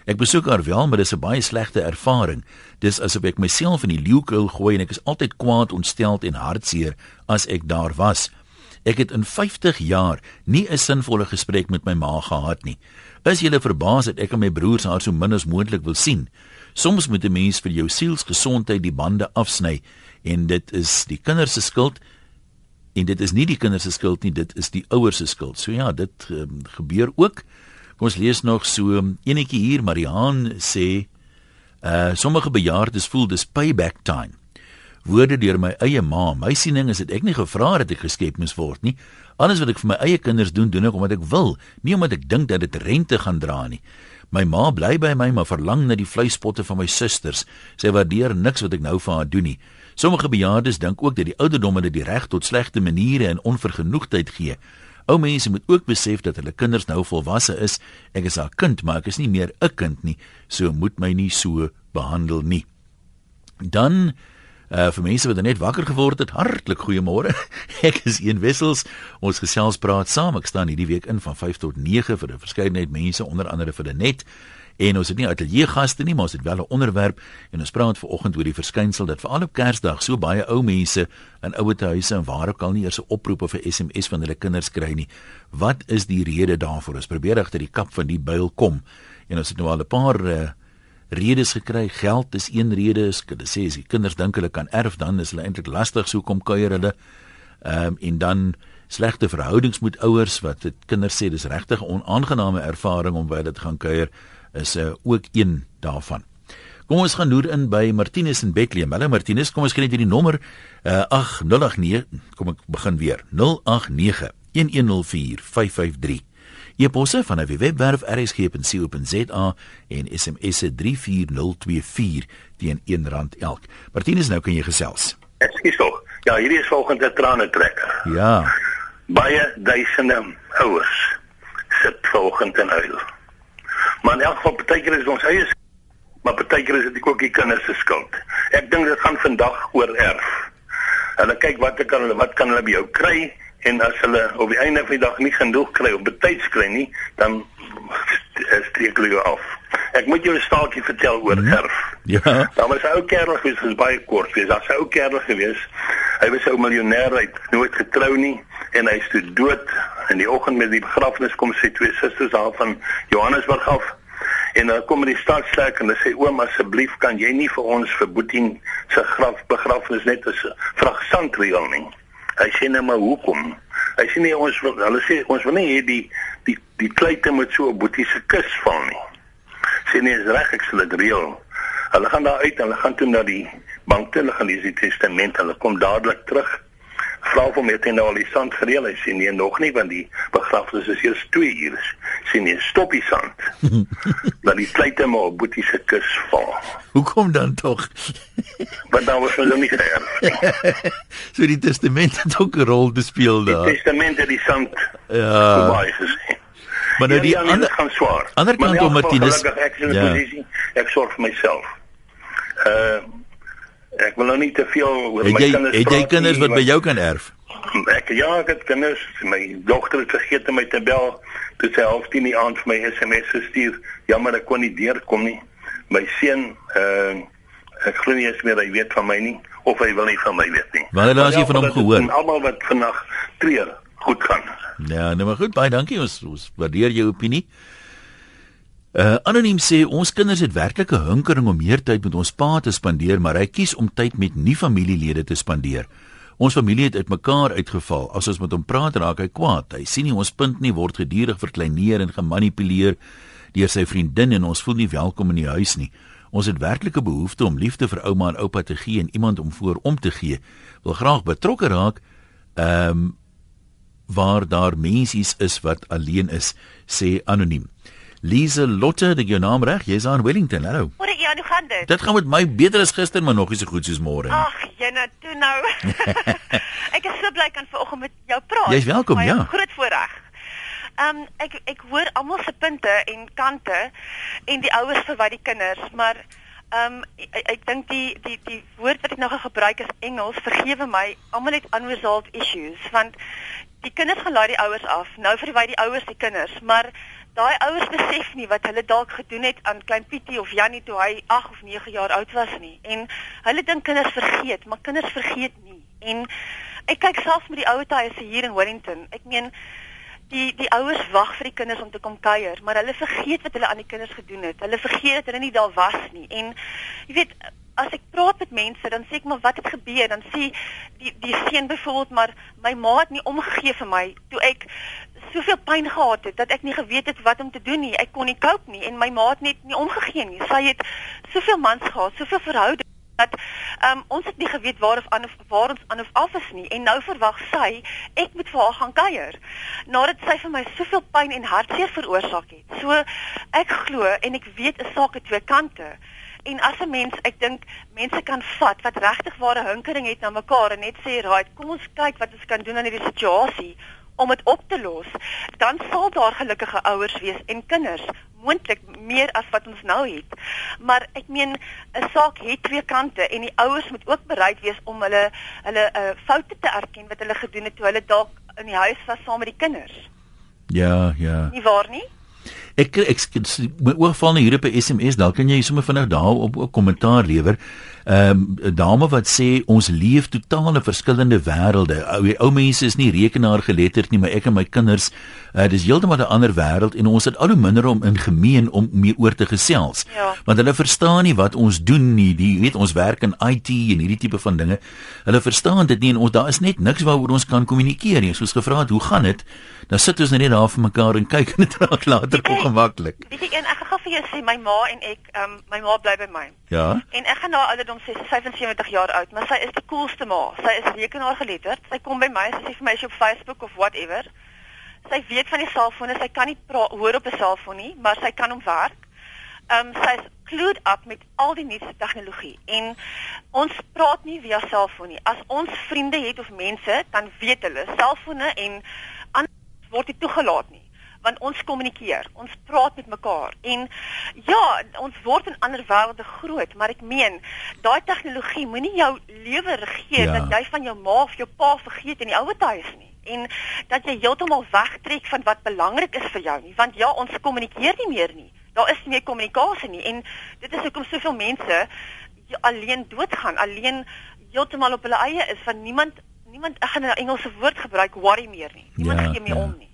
[SPEAKER 1] Ek besoek haar wel, maar dis 'n baie slegte ervaring. Dis asof ek myself in die leeukuil gooi en ek is altyd kwaad, ontsteld en hartseer as ek daar was. Ek het in 50 jaar nie 'n sinvolle gesprek met my ma gehad nie. Is jy verbaas dat ek en my broers haar so min as moontlik wil sien? Soms moet 'n mens vir jou sielsgesondheid die bande afsny en dit is die kinders se skuld en dit is nie die kinders se skuld nie, dit is die ouers se skuld. So ja, dit um, gebeur ook. Kom ons lees nog so enetjie hier, Mariaan sê uh sommige bejaardes voel dis payback time. Woorde deur my eie ma. My siening is dit ek nie gevra het dat ek geskep moes word nie. Alles wat ek vir my eie kinders doen, doen ek omdat ek wil, nie omdat ek dink dat dit rente gaan dra nie. My ma bly by my, maar verlang na die vleispotte van my susters. Sy waardeer niks wat ek nou vir haar doen nie. Sommige bejaardes dink ook dat die ouderdomme hulle die reg tot slegte maniere en onvergenoegdheid gee. Ou mense moet ook besef dat hulle kinders nou volwasse is. Ek is haar kind, maar ek is nie meer 'n kind nie, so moet my nie so behandel nie. Dan uh vir mense wat net wakker geword het, hartlik goeiemôre. <laughs> Ek is een wissels. Ons gesels praat saam. Ek staan hierdie week in van 5 tot 9 vir 'n verskeidenheid mense, onder andere vir die net. En ons het nie ateljee gaste nie, maar ons het wel 'n onderwerp en ons praat vanoggend oor die verskynsel dat veral op Kersdag so baie ou mense in ouete huise en waar ook al nie eers 'n oproep of 'n SMS van hulle kinders kry nie. Wat is die rede daarvoor? Ons probeer agter die kap van die byl kom. En ons het nou al 'n paar uh, redes gekry. Geld is een rede. Hulle sê as die kinders dink hulle kan erf, dan is hulle eintlik lastig so kom kuier hulle. Ehm um, en dan slegte verhoudings met ouers wat dit kinders sê dis regtig 'n onaangename ervaring om by dit gaan kuier is uh, ook een daarvan. Kom ons gaan loer in by Martinus in Bethlehem. Hallo Martinus, kom ons kry net hierdie nommer uh, 8089. Kom ek begin weer. 089 1104 E-posse van 'n webwerf rsg.co.za en SMS se 34024 teen R1 elk. Martinus, nou kan jy gesels.
[SPEAKER 10] Ekskuus tog. Ja, hierdie is volgende trane trekker.
[SPEAKER 1] Ja.
[SPEAKER 10] Baie duisende ouers sit volgende in huil. Maar in elk geval partykeer is ons eie maar partykeer is dit ook die kinders se skuld. Ek dink dit gaan vandag oor erf. Hulle kyk wat kan hulle wat kan hulle by jou kry en as hulle op die einde van die dag nie genoeg kry of betyds kry nie, dan streek hulle jou af. Ek moet jou 'n staaltjie vertel oor
[SPEAKER 1] Mhm.
[SPEAKER 10] erf.
[SPEAKER 1] Ja.
[SPEAKER 10] Daar was 'n ou kerel gewees, hy's baie kort gewees. Daar's 'n ou kerel gewees. Hy was 'n miljonair, hy het nooit getrou nie en hy's toe dood. In die oggend met die begrafnis kom sy twee susters daar van Johannesburg af. En dan kom die staatskerk en hulle sê oom asseblief kan jy nie vir ons vir Boetien se graf begrafnis net 'n vrag sand reël nie. Hy sê net maar hoekom? Hy sê nee ons wil, hulle sê ons wil nie hê die die die kleite moet so op Boetie se kus val nie. Sê nee is reg ek sal dit reël. Hulle gaan daar uit hulle gaan toe na die bank toe, hulle gaan lees die testament, hulle kom dadelik terug. Vra hom hy nou al die sand gereël. Hy sê nee nog nie want die begrafnis is eers 2 uur. Sê nee stop die sand. <laughs> dat die kleite maar op Boetie se kus val.
[SPEAKER 1] Hoekom dan tog?
[SPEAKER 10] Want dan was ons nie geërf <laughs>
[SPEAKER 1] so die testament het ook 'n rol te speel
[SPEAKER 10] Die
[SPEAKER 1] daar.
[SPEAKER 10] testament het die sand
[SPEAKER 1] Ja.
[SPEAKER 10] baie gesê.
[SPEAKER 1] Maar nou die
[SPEAKER 10] Ja, ja, nee,
[SPEAKER 1] ander
[SPEAKER 10] gaan swaar.
[SPEAKER 1] ander kant om Martinus.
[SPEAKER 10] is
[SPEAKER 1] Ja.
[SPEAKER 10] Ek sorg vir myself. Uh ek wil nou nie te veel oor
[SPEAKER 1] Het
[SPEAKER 10] my
[SPEAKER 1] jy
[SPEAKER 10] kinders
[SPEAKER 1] het jy
[SPEAKER 10] praat
[SPEAKER 1] kinders
[SPEAKER 10] nie,
[SPEAKER 1] wat by jou kan erf?
[SPEAKER 10] Ek ja, ek het kinders. My dogter het vergeet om my te bel. Toe sy half 10 die aand vir my SMS gestuur. Jammer ek kon nie deurkom nie. My seun uh ek glo nie eens meer hy weet van my nie of hy wil nie van my weet nie.
[SPEAKER 1] Wanneer laas jy van hom gehoor?
[SPEAKER 10] En almal wat vandag treur, goed gaan.
[SPEAKER 1] Ja, nou maar goed, baie dankie. Ons ons waardeer jou opinie. Uh anoniem sê ons kinders het werklik 'n hinkering om meer tyd met ons pa te spandeer, maar hy kies om tyd met nie familielede te spandeer. Ons familie het uitmekaar uitgeval. As ons met hom praat, raak hy kwaad. Hy sien nie ons punt nie, word gedurig verkleineer en gemanipuleer deur sy vriendin en ons voel nie welkom in die huis nie. Ons het werklike behoefte om liefde vir ouma en oupa te gee en iemand om voor om te gee. Wil graag betrokke raak. Ehm um, waar daar mensies is wat alleen is, sê anoniem. Lise Lotte, die jou naam reg, jy's aan Wellington. Hallo.
[SPEAKER 11] Môre ja, hoe gaan dit?
[SPEAKER 1] Dit gaan met my beter as gister, maar nog nie so goed soos môre nie.
[SPEAKER 11] Ag, Jenna, toe nou. <laughs> <laughs> ek is so bly kan vanoggend met jou praat.
[SPEAKER 1] Jy's welkom,
[SPEAKER 11] Baie
[SPEAKER 1] ja.
[SPEAKER 11] Groot voorreg. Ehm um, ek ek hoor almal se punte en kante en die ouers verwyd die kinders, maar ehm um, ek, ek dink die die die woord wat ek nou gebruik is Engels. Vergewe my, almal het unresolved issues want die kinders gaan laai die ouers af. Nou verwyd die ouers die kinders, maar daai ouers besef nie wat hulle dalk gedoen het aan klein Pietie of Jannie toe hy 8 of 9 jaar oud was nie. En hulle dink kinders vergeet, maar kinders vergeet nie. En ek kyk selfs met die ouer huise hier in Wellington. Ek meen die die ouers wag vir die kinders om te kom kuier, maar hulle vergeet wat hulle aan die kinders gedoen het. Hulle vergeet dat hulle nie daar was nie. En jy weet, as ek praat met mense, dan sê ek maar wat het gebeur? Dan sê die die seun byvoorbeeld maar my ma het nie omgegee vir my toe ek soveel pyn gehad het dat ek nie geweet het wat om te doen nie. Ek kon nie cope nie en my ma het net nie omgegee nie. Sy het soveel mans gehad, soveel verhoudings dat um, ons het nie geweet waar of aan of waar ons aan of af is nie en nou verwag sy ek moet vir haar gaan kuier nadat sy vir my soveel pyn en hartseer veroorsaak het. So ek glo en ek weet 'n saak het twee kante. En as 'n mens, ek dink mense kan vat wat regtig ware hinkering het na mekaar en net sê, "Right, kom ons kyk wat ons kan doen aan hierdie situasie om dit op te los." Dan sal daar gelukkige ouers wees en kinders, moontlik meer as wat ons nou het. Maar ek meen 'n saak het twee kante en die ouers moet ook bereid wees om hulle hulle uh, foute te erken wat hulle gedoen het toe hulle dalk in die huis was saam met die kinders.
[SPEAKER 1] Ja, ja.
[SPEAKER 11] Nie waar nie?
[SPEAKER 1] Ek ek, ek my oog val nou hier op 'n SMS, dalk kan jy sommer vinnig daarop 'n kommentaar lewer. Ehm um, dame wat sê ons leef totaal in verskillende wêrelde. Ou ou mense is nie rekenaar geletterd nie, maar ek en my kinders, uh, dis heeltemal 'n ander wêreld en ons het al hoe minder om in gemeen om mee oor te gesels.
[SPEAKER 11] Ja.
[SPEAKER 1] Want hulle verstaan nie wat ons doen nie. Die weet ons werk in IT en hierdie tipe van dinge. Hulle verstaan dit nie en ons daar is net niks waaroor ons kan kommunikeer nie. Soos gevra het, hoe gaan dit? Dan sit ons net daar vir mekaar en <laughs> kyk en dit raak later ongemaklik.
[SPEAKER 11] Weet jy, een, ek gaan vir jou sê my ma en ek, ehm um, my ma bly by my.
[SPEAKER 1] Ja.
[SPEAKER 11] En ek gaan na ouderdom sê sy is 75 jaar oud, maar sy is die coolste ma. Sy is rekenaar geletterd. Sy kom by my, sy sê vir my as jy op Facebook of whatever. Sy weet van die selfone, sy kan nie pra- hoor op 'n selfoon nie, maar sy kan hom werk. Ehm um, sy is clued up met al die nuutste tegnologie en ons praat nie via selfoon nie. As ons vriende het of mense, dan weet hulle selfone en anders word nie toegelaat nie want ons kommunikeer, ons praat met mekaar en ja, ons word in ander wêrelde groot, maar ek meen, daai tegnologie moenie jou lewe regeer
[SPEAKER 1] Ja.
[SPEAKER 11] dat jy van jou ma of jou pa vergeet in die ouer tye nie en dat jy heeltemal wegtrek van wat belangrik is vir jou nie, want ja, ons kommunikeer nie meer nie. Daar is nie meer kommunikasie nie en dit is hoekom soveel mense alleen doodgaan, alleen heeltemal op hulle eie is van niemand niemand ek gaan 'n Engelse woord gebruik worry meer nie. Niemand
[SPEAKER 1] Ja,
[SPEAKER 11] gee meer
[SPEAKER 1] ja.
[SPEAKER 11] om nie.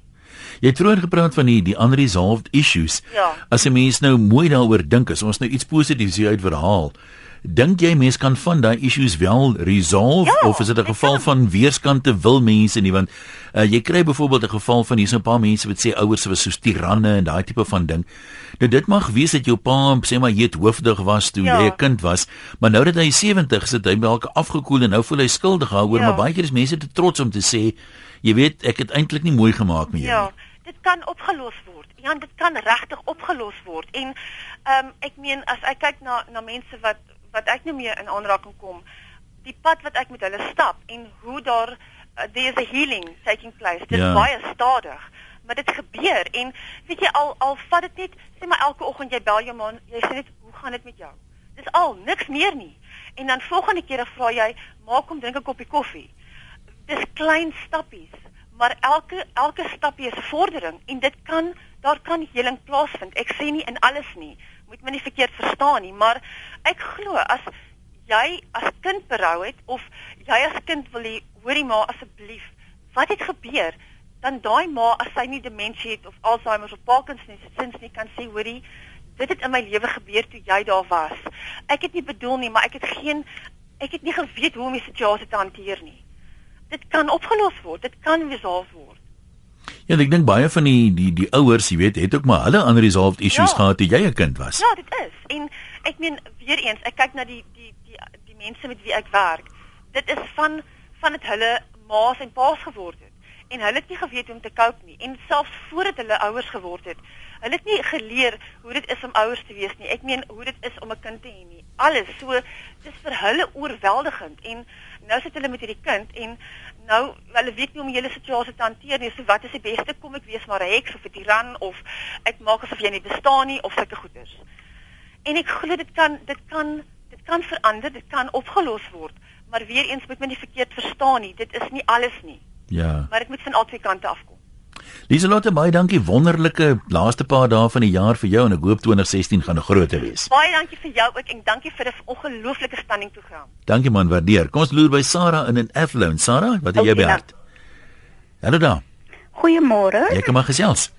[SPEAKER 1] Jy het vroeër gepraat van die die unresolved issues.
[SPEAKER 11] Ja.
[SPEAKER 1] As 'n mens nou mooi daaroor dink, as ons nou iets positiefs hier uit verhaal, dink jy mens kan van daai issues wel resolve
[SPEAKER 11] Ja,
[SPEAKER 1] of is dit 'n geval
[SPEAKER 11] kan.
[SPEAKER 1] van weerskante wil mense nie want uh, jy kry byvoorbeeld 'n geval van hier's 'n paar mense wat sê ouers was soos tiranne en daai tipe van ding. Nou dit mag wees dat jou pa sê maar jy het hoofdig was toe
[SPEAKER 11] Ja.
[SPEAKER 1] jy 'n kind was, maar nou dat hy 70 is, het hy dalk afgekoel en nou voel hy skuldig daaroor,
[SPEAKER 11] Ja.
[SPEAKER 1] maar baie keer is mense te trots om te sê jy weet ek het eintlik nie mooi gemaak met jou
[SPEAKER 11] Ja,
[SPEAKER 1] nie.
[SPEAKER 11] Dit kan opgelos word. Ja, dit kan regtig opgelos word. En ehm um, ek meen as ek kyk na na mense wat wat ek nou mee in aanraking kom, die pad wat ek met hulle stap en hoe daar uh, there's a healing taking place. Dit
[SPEAKER 1] Ja.
[SPEAKER 11] is baie stadig, maar dit gebeur en weet jy al al vat dit net sê maar elke oggend jy bel jou man, jy sê net hoe gaan dit met jou? Dis al, niks meer nie. En dan volgende keer dan vra jy, "Maak kom drink 'n koppie koffie." dis klein stappies, maar elke elke stappie is vordering en dit kan daar kan heling plaasvind. Ek sê nie in alles nie. Moet my nie verkeerd verstaan nie, maar ek glo as jy as kind berou het of jy as kind wil hê, hoorie maar asseblief, wat het gebeur? Dan daai ma as sy nie demensie het of Alzheimer of Parkinsons nie kan sê hoorie dit het in my lewe gebeur toe jy daar was. Ek het nie bedoel nie, maar ek het geen ek het nie geweet hoe om die situasie te hanteer nie dit kan opgelos word. Dit kan resolve word.
[SPEAKER 1] Ja, ek dink baie van die die die ouers, jy weet, het ook maar hulle unresolved issues
[SPEAKER 11] Ja.
[SPEAKER 1] gehad toe jy 'n kind was.
[SPEAKER 11] Ja, dit is. En ek meen weer eens, ek kyk na die die die die mense met wie ek werk. Dit is van van dit hulle ma's en pa's geword het. En hulle het nie geweet hoe om te cope nie. En selfs voordat hulle ouers geword het, hulle het nie geleer hoe dit is om ouers te wees nie. Ek meen hoe dit is om 'n kind te hê nie. Alles so dis vir hulle oorweldigend en nou sit hulle met hierdie kind en nou hulle weet nie hoe om hele situasie te hanteer nie. So wat is die beste? Kom ek wees maar 'n heks of 'n tiran of ek maak asof jy nie bestaan nie of sulke goeders. En ek glo dit kan dit kan dit kan verander, dit kan opgelos word. Maar weer eens moet men nie verkeerd verstaan nie. Dit is nie alles nie,
[SPEAKER 1] Ja.
[SPEAKER 11] maar dit moet van albei kante afkom.
[SPEAKER 1] Lieselotte, baie dankie. Wonderlike laaste paar dae van die jaar vir jou en ek hoop 2016 gaan 'n groot wees.
[SPEAKER 11] Baie dankie vir jou ook en dankie vir 'n ongelooflike stunning program.
[SPEAKER 1] Dankie man, waardeer. Kom ons loer by Sarah in 'n Athlone. Sarah, wat het jy by hart? Hallo daar.
[SPEAKER 3] Goeiemôre.
[SPEAKER 1] Jy kan maar gesels.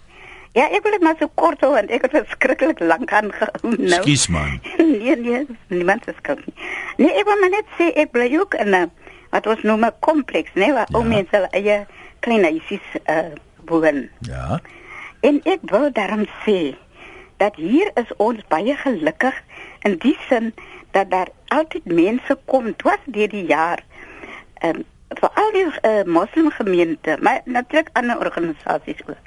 [SPEAKER 3] Ja, ek wil dit maar so kort hou want ek het verskriklik lank aangehou nou.
[SPEAKER 1] Skus man. <laughs>
[SPEAKER 3] nee, nee, niemand se skuld nie. Nee, ek wil maar net sê ek bly ook in 'n wat ons noem 'n kompleks, nee, waar
[SPEAKER 1] Ja.
[SPEAKER 3] ou mense hulle eie klein huisies uh woon.
[SPEAKER 1] Ja.
[SPEAKER 3] En ek wil daarom sê dat hier is ons baie gelukkig in die sin dat daar altyd mense kom dwars deur die jaar. Ehm um, veral die uh, moslimgemeente, maar natuurlik ander organisasies ook.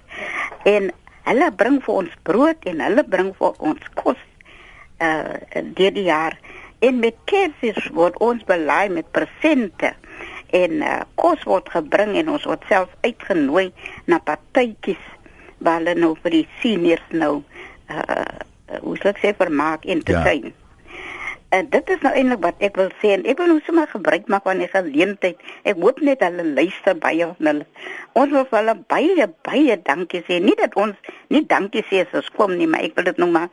[SPEAKER 3] En hulle bring vir ons brood en hulle bring vir ons kos uh deur die jaar. En met Kersfees word ons belaai met presente en uh, kos word gebring en ons word self uitgenooi na partytjies waar hulle nou vir die seniors nou uh hoe sou ek sê vermaak en te
[SPEAKER 1] Ja.
[SPEAKER 3] sien. En dit is nou eintlik wat ek wil sê en ek wil nou sommer gebruik maak van die geleentheid. Ek hoop net hulle luister baie van hulle. Ons wil vir hulle baie baie dankie sê. Nie dat ons nie dankie sê as ons kom nie, maar ek wil dit nog maar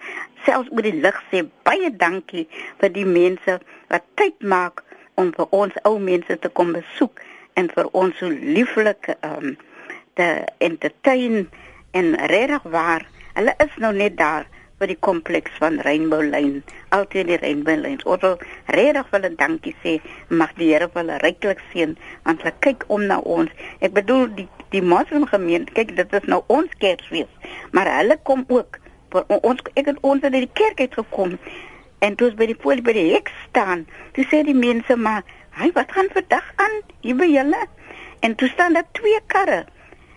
[SPEAKER 3] selfs oor die lig sê. Baie dankie vir die mense wat tyd maak om vir ons ou mense te kom besoek en vir ons so lieflik ehm um, te entertain en regtig waar. Hulle is nou net daar vir die kompleks van Rainbow Lane, altyd die Rainbow Lane. Ons wil regtig vir hulle dankie sê. Mag die Here hulle ryklik seën want hulle kyk om na ons. Ek bedoel die die moslimgemeente, kyk dit is nou ons Kersfees, maar hulle kom ook vir ons ek het ons in die kerk uit gekom en toe ons by die poort by die hek staan, toe sê die mense maar, "Hy, wat gaan vandag aan hier by julle?" En toe staan daar twee karre.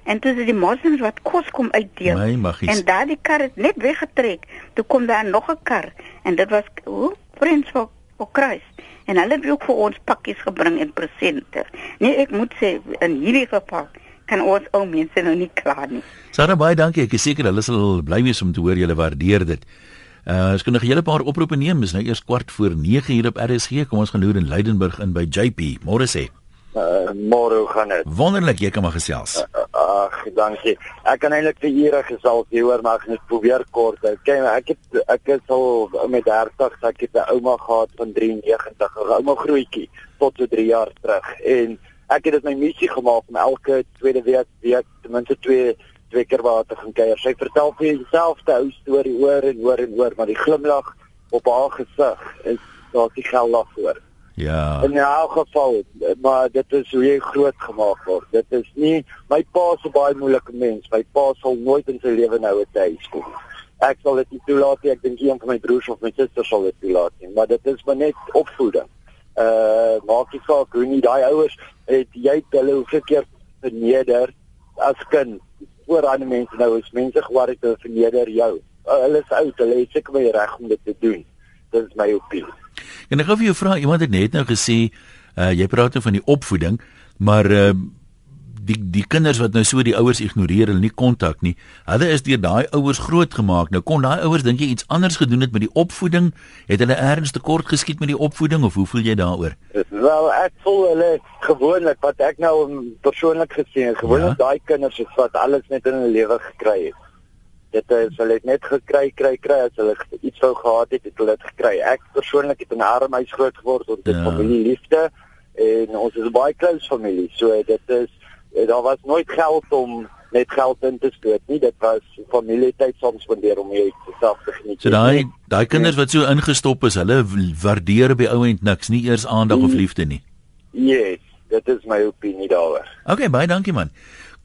[SPEAKER 3] En toe is die moslems wat kos kom uitdeel.
[SPEAKER 1] My maggies.
[SPEAKER 3] En daardie kar het net weggetrek. Toe kom daar nog 'n kar en dit was hoe Friends for for Christ. En hulle het ook vir ons pakkies gebring en presente. Nee, ek moet sê in hierdie geval
[SPEAKER 12] kan ons ou mense nou nie kla nie.
[SPEAKER 1] Sarah baie dankie. Ek is seker hulle sal bly wees om te hoor julle waardeer dit. Uh, ons kan nog 'n hele paar oproepe neem. Dis nou eers kwart voor 9 hier op RSG. Kom ons gaan loer in Leidenburg in by JP. Môre sê.
[SPEAKER 13] Uh, môre gaan dit.
[SPEAKER 1] Wonderlik, jy kan maar gesels.
[SPEAKER 13] Uh, uh, ag, dankie. Ek kan eintlik vir ure gesels hier hoor, maar ek net probeer kort. Kyk, ek het ek is al met 30, ek het 'n ouma gehad van 93, 'n ouma grootjie tot so 3 jaar terug en ek het dit my missie gemaak om elke tweede week week ten minste 2 twee keer waar te gaan kuier. Sy vertel vir dieselfde ou storie oor en oor en oor, maar die glimlag op haar gesig is daar die gelag voor.
[SPEAKER 1] Ja.
[SPEAKER 13] In elk geval, maar dit is hoe jy groot gemaak word. Dit is nie my pa se baie moeilike mens. My pa sal nooit in sy lewe nou 'n tuis kom. Ek sal dit nie toelaat nie. Ek dink een van my broers of my susters sal dit toelaat nie, maar dit is maar net opvoeding. Uh maak nie saak hoe nie daai ouers het jy hulle hoeveel keer verneder as kind voor ander mense nou is mense gewaar het hulle verneder jou. Uh, hulle is oud, hulle het seker baie reg om dit te doen. Dit is my opinie.
[SPEAKER 1] En ek gou vir jou vra, iemand het net nou gesê, uh, jy praat nou van die opvoeding, maar uh, die die kinders wat nou so die ouers ignoreer, hulle nie kontak nie. Hulle is deur daai ouers grootgemaak. Nou kon daai ouers dink jy iets anders gedoen het met die opvoeding? Het hulle ergens tekort geskiet met die opvoeding of hoe voel jy daaroor?
[SPEAKER 13] Wel, ek voel hulle gewoonlik wat ek nou persoonlik gesien het, gewoonlik ja? daai kinders het wat alles net in hulle lewe gekry het. Dit is hulle het net gekry, kry, kry as hulle iets wou gehad het, het hulle dit gekry. Ek persoonlik het in 'n arm huis groot geword onder ja. familieliefde en ons is 'n baie close familie. So dit is daar was nooit geld om net geld in te stoot nie. Dit was familietyd saam spandeer om jy self te geniet.
[SPEAKER 1] So daai daai kinders wat so ingestop is hulle waardeer by ouend niks nie eers aandag of liefde nie.
[SPEAKER 13] Yes dit is my opinie daaroor.
[SPEAKER 1] Okay baie dankie man.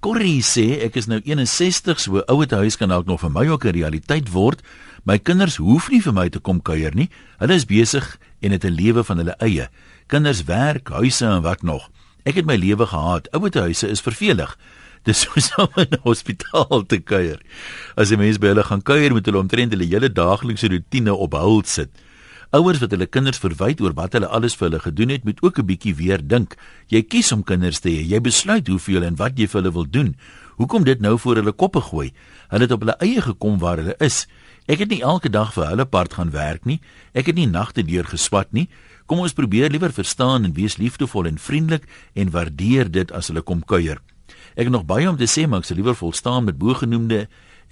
[SPEAKER 1] Corrie sê ek is nou 61 so ouete huis kan dalk nog vir my ook 'n realiteit word. My kinders hoef nie vir my te kom kuier nie. Hulle is besig en het 'n lewe van hulle eie. Kinders werk huise en wat nog Ek het my lewe gehaat. Ouerhuise is vervelig. Dis soos om in 'n hospitaal te kuier. As 'n mens by hulle gaan kuier, moet hulle omtrent hulle hele daaglikse rotine op hul sit. Ouers wat hulle kinders verwyd oor wat hulle alles vir hulle gedoen het, moet ook 'n bietjie weer dink. Jy kies om kinders te hê. Jy besluit hoeveel en wat jy vir hulle wil doen. Hoekom dit nou voor hulle koppe gooi? Hulle het op hulle eie gekom waar hulle is. Ek het nie elke dag vir hulle part gaan werk nie. Ek het nie nagte deur geswat nie. Kom ons probeer liewer verstaan en wees liefdevol en vriendelik en waardeer dit as hulle kom kuier. Ek het nog baie om te sê, maar ek sal liewer volstaan met bogenoemde.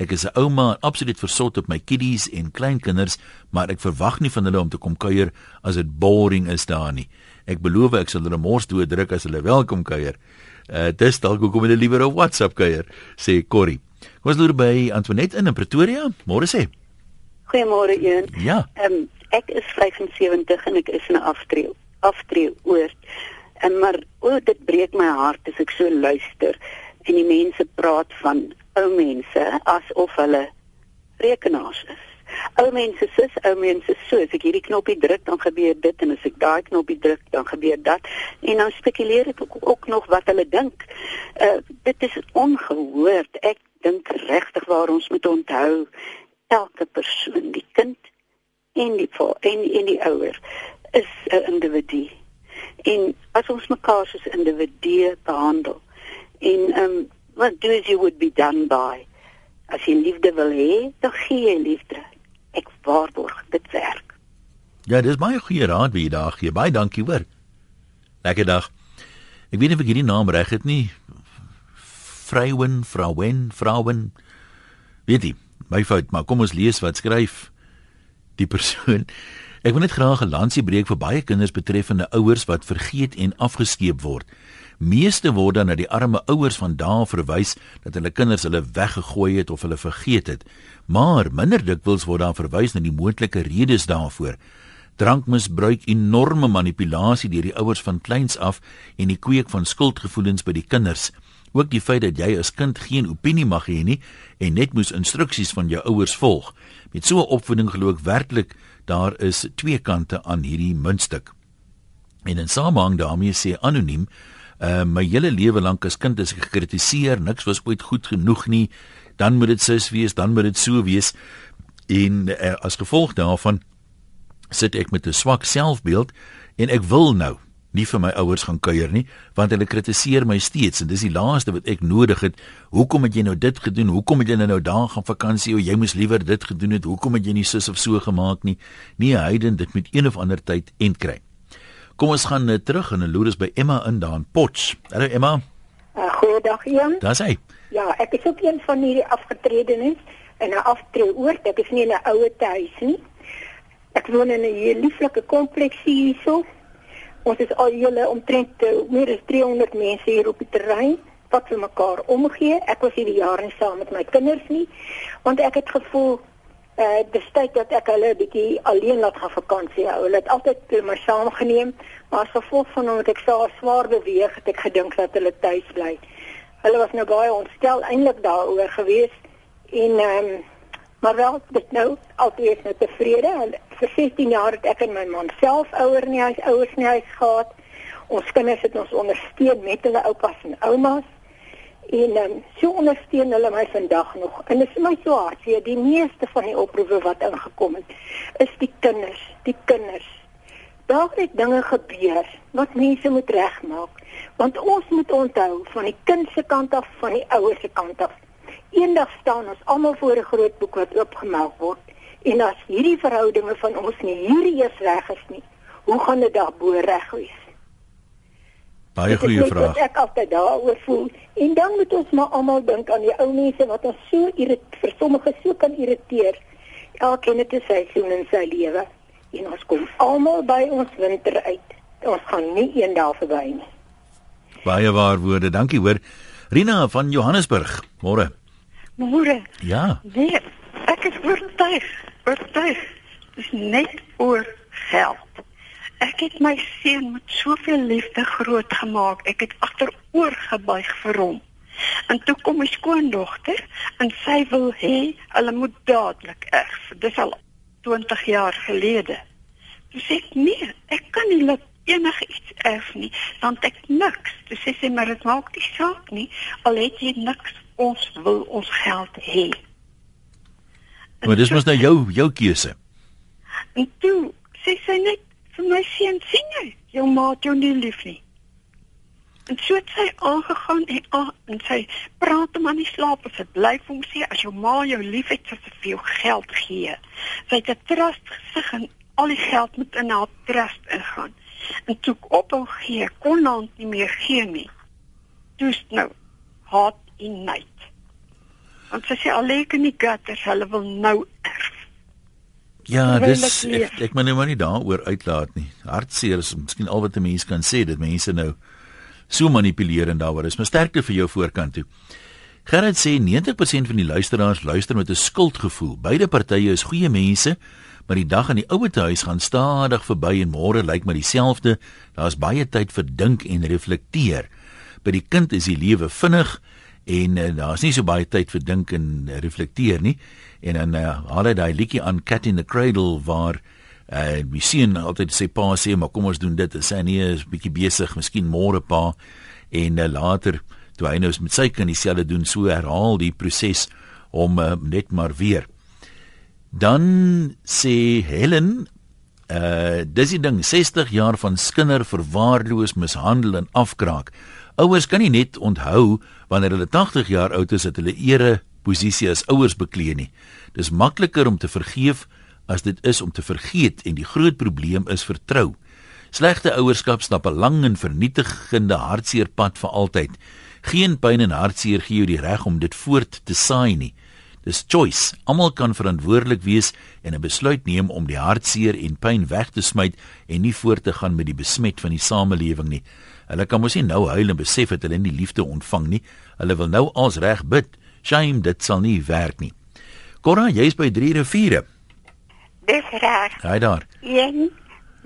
[SPEAKER 1] Ek is 'n ouma en absoluut versot op my kiddies en kleinkinders, maar ek verwag nie van hulle om te kom kuier as dit boring is daar nie. Ek beloof ek sal hulle mors toe druk as hulle welkom kuier. Uh dis dalk hoekom hulle liewer op WhatsApp kuier, sê Corrie. Kom ons loer by Antoinette in in Pretoria. Môre sê.
[SPEAKER 14] Goeiemôre een.
[SPEAKER 1] Ja.
[SPEAKER 14] Ehm um, ek is 75 en ek is in 'n aftree aftree oor. En maar o, dit breek my hart as ek so luister en die mense praat van ou mense asof hulle rekenaars is. Ou mense sis, ou mense so, as ek hierdie knoppie druk dan gebeur dit en as ek daai knoppie druk dan gebeur dat. En nou spekuleer ek ook, ook nog wat hulle dink. Uh dit is ongehoord. Ek dink regtig waar ons moet onthou elke persoon, die kind en die pa en en die ouer is 'n individu. En as ons mekaar soos individue behandel en ehm um, what do you would be done by as jy liefde wil hê, dan gee jy liefde. Ek waarborg dit werk.
[SPEAKER 1] Ja, dis baie goeie raad wie jy daar gee. Baie dankie hoor. Lekker dag. Ek weet nie of ek hierdie naam reg het nie. Vrouwen, vrouwen, vrouwen. Weet jy, my fout, maar kom ons lees wat skryf die persoon. Ek wil net graag 'n lansie breek vir baie kinders betreffende ouers wat vergeet en afgeskeep word. Meeste word dan na die arme ouers van dae verwys dat hulle kinders hulle weggegooi het of hulle vergeet het. Maar minder dikwels word dan verwys na die moontlike redes daarvoor. Drankmisbruik, enorme manipulasie deur die ouers van kleins af en die kweek van skuldgevoelens by die kinders. Ook die feit dat jy as kind geen opinie mag hê nie en net moes instruksies van jou ouers volg. Met so 'n opvoeding glo ek werklik daar is twee kante aan hierdie muntstuk. En in samehang daarmee sê anoniem, uh, my hele lewe lank as kind is ek gekritiseer, niks was ooit goed genoeg nie. Dan moet dit sis wees, dan moet dit so wees. En uh, as gevolg daarvan sit ek met 'n swak selfbeeld en ek wil nou nie vir my ouers gaan kuier nie, want hulle kritiseer my steeds en dis die laaste wat ek nodig het. Hoekom het jy nou dit gedoen? Hoekom het jy nou daar gaan vakansie? O, jy moes liewer dit gedoen het. Hoekom het jy nie sus of so gemaak nie? Nee, Hayden, dit moet een of ander tyd end kry. Kom ons gaan uh, terug en loer by Emma in daan Potch. Hallo Emma.
[SPEAKER 15] Uh, Goeiedag Jan.
[SPEAKER 1] Daar's hy.
[SPEAKER 15] Ja, ek is ook een van hierdie afgetredenes en 'n aftreeoord. Ek is nie in 'n ouer huis nie. Ek woon in 'n lieflike kompleks hierso. Ons is al julle omtrent uh, meer as 300 mense hier op die terrein wat vir mekaar omgee. Ek was hierdie jaar nie saam met my kinders nie, want ek het gevoel eh uh, dis tyd dat ek hulle 'n bietjie alleen laat gaan vakansie hou. Hulle het altyd vir my saamgeneem, maar as gevolg van omdat ek so swaar beweeg, het ek gedink dat hulle tuis bly. Hulle was nou baie ontstel eintlik daaroor geweest en ehm um, maar wel dit nou altyd is nou tevrede en vir 16 jaar het ek en my man self ouer in die huis ouers in die huis gehad. Ons kinders het ons ondersteun met hulle oupas en oumas. En um, so ondersteun hulle my vandag nog. En dit is my so hartseer, die meeste van die oproepe wat ingekom het, is die kinders, die kinders. Daar het dinge gebeur wat mense moet regmaak. Want ons moet onthou van die kind se kant af, van die ouers se kant af. Eendag staan ons almal voor 'n groot boek wat oopgemaak word. En as hierdie verhoudinge van ons nie hierdie eers reg is nie, hoe gaan dit daarbo reg wees?
[SPEAKER 1] Baie goeie vraag.
[SPEAKER 15] Ek altyd daaroor voel. En dan moet ons maar almal dink aan die ou mense wat ons so irriteer, vir sommige so kan irriteer. Elkeen het 'n seisoen in sy lewe. En ons kom almal by ons winter uit. Ons gaan nie eendag verby nie.
[SPEAKER 1] Baie waar woorde. Dankie hoor. Rina van Johannesburg. Môre.
[SPEAKER 16] Môre.
[SPEAKER 1] Ja.
[SPEAKER 16] Nee, ek is oortuig. Oortuig. Dis net oor geld. Ek het my seun met soveel liefde grootgemaak. Ek het agteroor gebuig vir hom. En toe kom my skoondogter en sy wil hê hulle moet dadelik erf. Dis al 20 jaar gelede. Toe sê ek nee, ek kan nie laat enigiets erf nie, want ek niks. Toe sê sy maar dit maak nie saak nie, al het jy niks, ons wil ons geld hê.
[SPEAKER 1] Maar dis mos nou jou jou keuse.
[SPEAKER 16] En toe sê sy net vir my seun sien jy, jou ma het jou nie lief nie. En so het sy aangegaan en aan en sy praat hom aan die slaap en sy bly vir hom sê as jou ma jou liefhet, sal sy vir jou geld gee. Sy het 'n trust gesig en al die geld moet in haar trust ingaan. En toe ek ophou gee, kon haar nie meer gee nie. Dis nou haat en nait. Want sy sê al lê ek in die gutters, hulle wil nou erf.
[SPEAKER 1] Ja, dis
[SPEAKER 16] ek
[SPEAKER 1] ek, moet nou maar nie daaroor uitlaat nie. Hartseer is miskien al wat 'n mens kan sê dat mense nou so manipulerend daaroor is. Maar sterkte vir jou voorkant toe. Gerard sê 90% van die luisteraars luister met 'n skuldgevoel. Beide partye is goeie mense, maar die dag in die ouete huis gaan stadig verby en môre lyk maar dieselfde. Daar's baie tyd vir dink en reflekteer. By die kind is die lewe vinnig en uh, daar's nie so baie tyd vir dink en reflekteer nie. En dan uh, haal hy daai liedjie aan Cat in the Cradle waar uh die seun altyd sê pa sê maar kom ons doen dit en sê nee is bietjie besig, miskien môre pa en uh, later toe hy nou met sy kind dieselfde doen, so herhaal die proses om uh, net maar weer. Dan sê Helen uh dis die ding 60 jaar van skinder verwaarloos mishandel en afkraak. Ouers kan nie net onthou wanneer hulle 80 jaar oud is dat hulle ere posisie as ouers beklee nie. Dis makliker om te vergeef as dit is om te vergeet en die groot probleem is vertrou. Slegte ouerskap stap 'n lang en vernietigende hartseer pad vir altyd. Geen pyn en hartseer gee jou die reg om dit voort te saai nie. Dis choice. Almal kan verantwoordelik wees en 'n besluit neem om die hartseer en pyn weg te smyt en nie voort te gaan met die besmet van die samelewing nie. Hulle kan mos nie nou huil en besef dat hulle nie liefde ontvang nie. Hulle wil nou als reg bid. Shame, dit sal nie werk nie. Cora, jy's by 3 riviere.
[SPEAKER 5] Dis reg.
[SPEAKER 1] Hy daar.
[SPEAKER 5] Een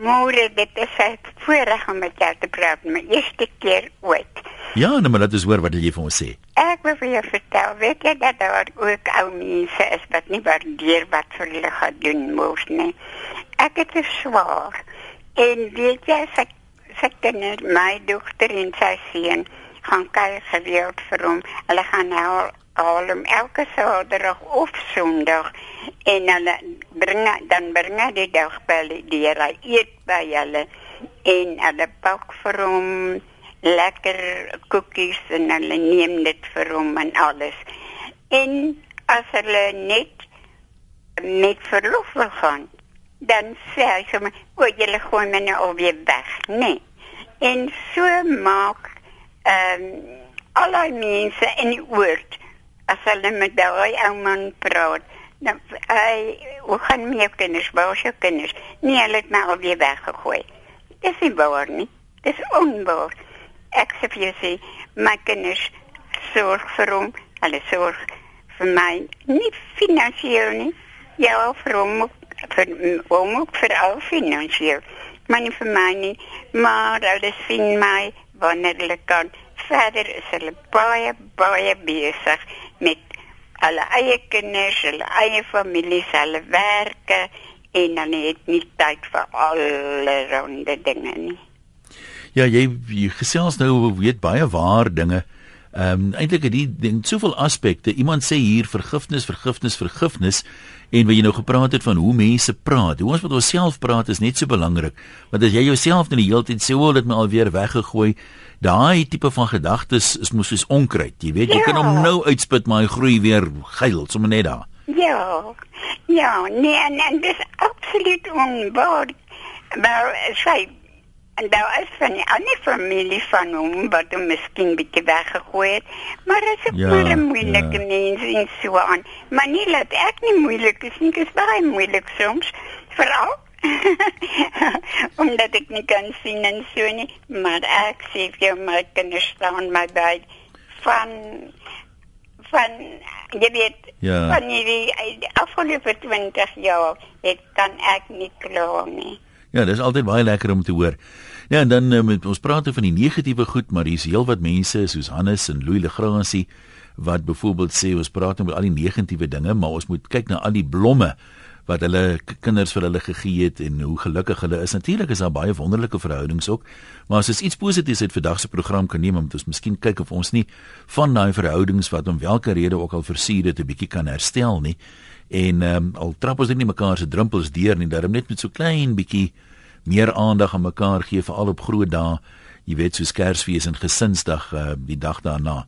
[SPEAKER 5] môre dit is 'n voorreg om met jou te praat, my eerste keer ooit.
[SPEAKER 1] Ja, nou maar laat ons hoor wat jy vir ons sê.
[SPEAKER 5] Ek wil vir jou vertel, weet jy dat daar ook ou mense is wat nie waardeer wat vir hulle gedoen word nie. Ek het dit swaar. En weet jy, sy sy kinders, my dogter en sy seun gaan kuier gereeld vir hom. Hulle gaan haal haal hom elke Saterdag of Sondag en hulle bring dan bring hy die dag by hulle deur. Hy eet by hulle en hulle bak vir hom lekker koekies en hulle neem dit vir hom en alles. En as hulle net met verlof wil gaan, dan sê hy vir my, "O, jy gooi my nou alweer weg." Nee. En so maak ehm um, al die mense in die oord as hulle met daai ou man praat, dan hy hoe gaan my kinders, waar is jou kinders? Nee, hulle het my alweer weggegooi. Dis nie waar nie. Dis onwaar. Ek sê vir sê, my kinders sorg vir hom, hulle sorg vir my, nie finansiëel nie. Ja, vir hom, vir hom ook vir al finansiëel. Maar nie vir my nie, maar hulle sien my wanneer hulle kan. Verder is hulle baie, baie besig met hulle eie kinders, hulle eie families, hulle werke en dan het nie tyd vir allerlei dinge nie.
[SPEAKER 1] Ja, jy, jy gesels nou weet baie waar dinge. Ehm um, eintlik het die ding soveel aspekte. Iemand sê hier vergifnis, vergifnis, vergifnis en wat jy nou gepraat het van hoe mense praat. Hoe ons met onsself praat is net so belangrik. Want as jy jouself net die hele tyd sê, "O, dit my alweer weggegooi," daai tipe van gedagtes is mos soos onkruid. Jy weet, jy ja. kan hom nou uitspit, maar hy groei weer geil, sommer net daar.
[SPEAKER 5] Ja. Ja, nee, en, en dis absoluut onwaar. Maar sy en daar is van die ander familie van hom wat hom miskien bietjie weggegooi het. Maar dit is ja, maar 'n moeilike ja. mens en so aan. Maar nie laat ek nie moeilik is nie, dis baie moeilik soms. Veral <laughs> omdat ek nie kan sien en so nie, maar ek sê vir jou my kinders staan my by van van jy weet ja. van die afgelope 20 jaar het kan ek nie glo nie.
[SPEAKER 1] Ja, dis altyd baie lekker om te hoor. Ja, en dan uh, met ons praat oor van die negatiewe goed, maar hier's heelwat mense soos Hannes en Louis Legrandsie wat byvoorbeeld sê ons praat oor al die negatiewe dinge, maar ons moet kyk na al die blomme wat hulle kinders vir hulle gegee het en hoe gelukkig hulle is. Natuurlik is daar baie wonderlike verhoudings ook, maar as ons iets positiefs uit vandag se program kan neem, moet ons miskien kyk of ons nie van daai verhoudings wat om watter rede ook al versier het 'n bietjie kan herstel nie. En ehm um, al trap ons net nie mekaar se drempels deur nie, daarom net met so klein bietjie meer aandag aan mekaar gee veral op groot dae, jy weet soos Kersfees en Gesinsdag uh, die dag daarna.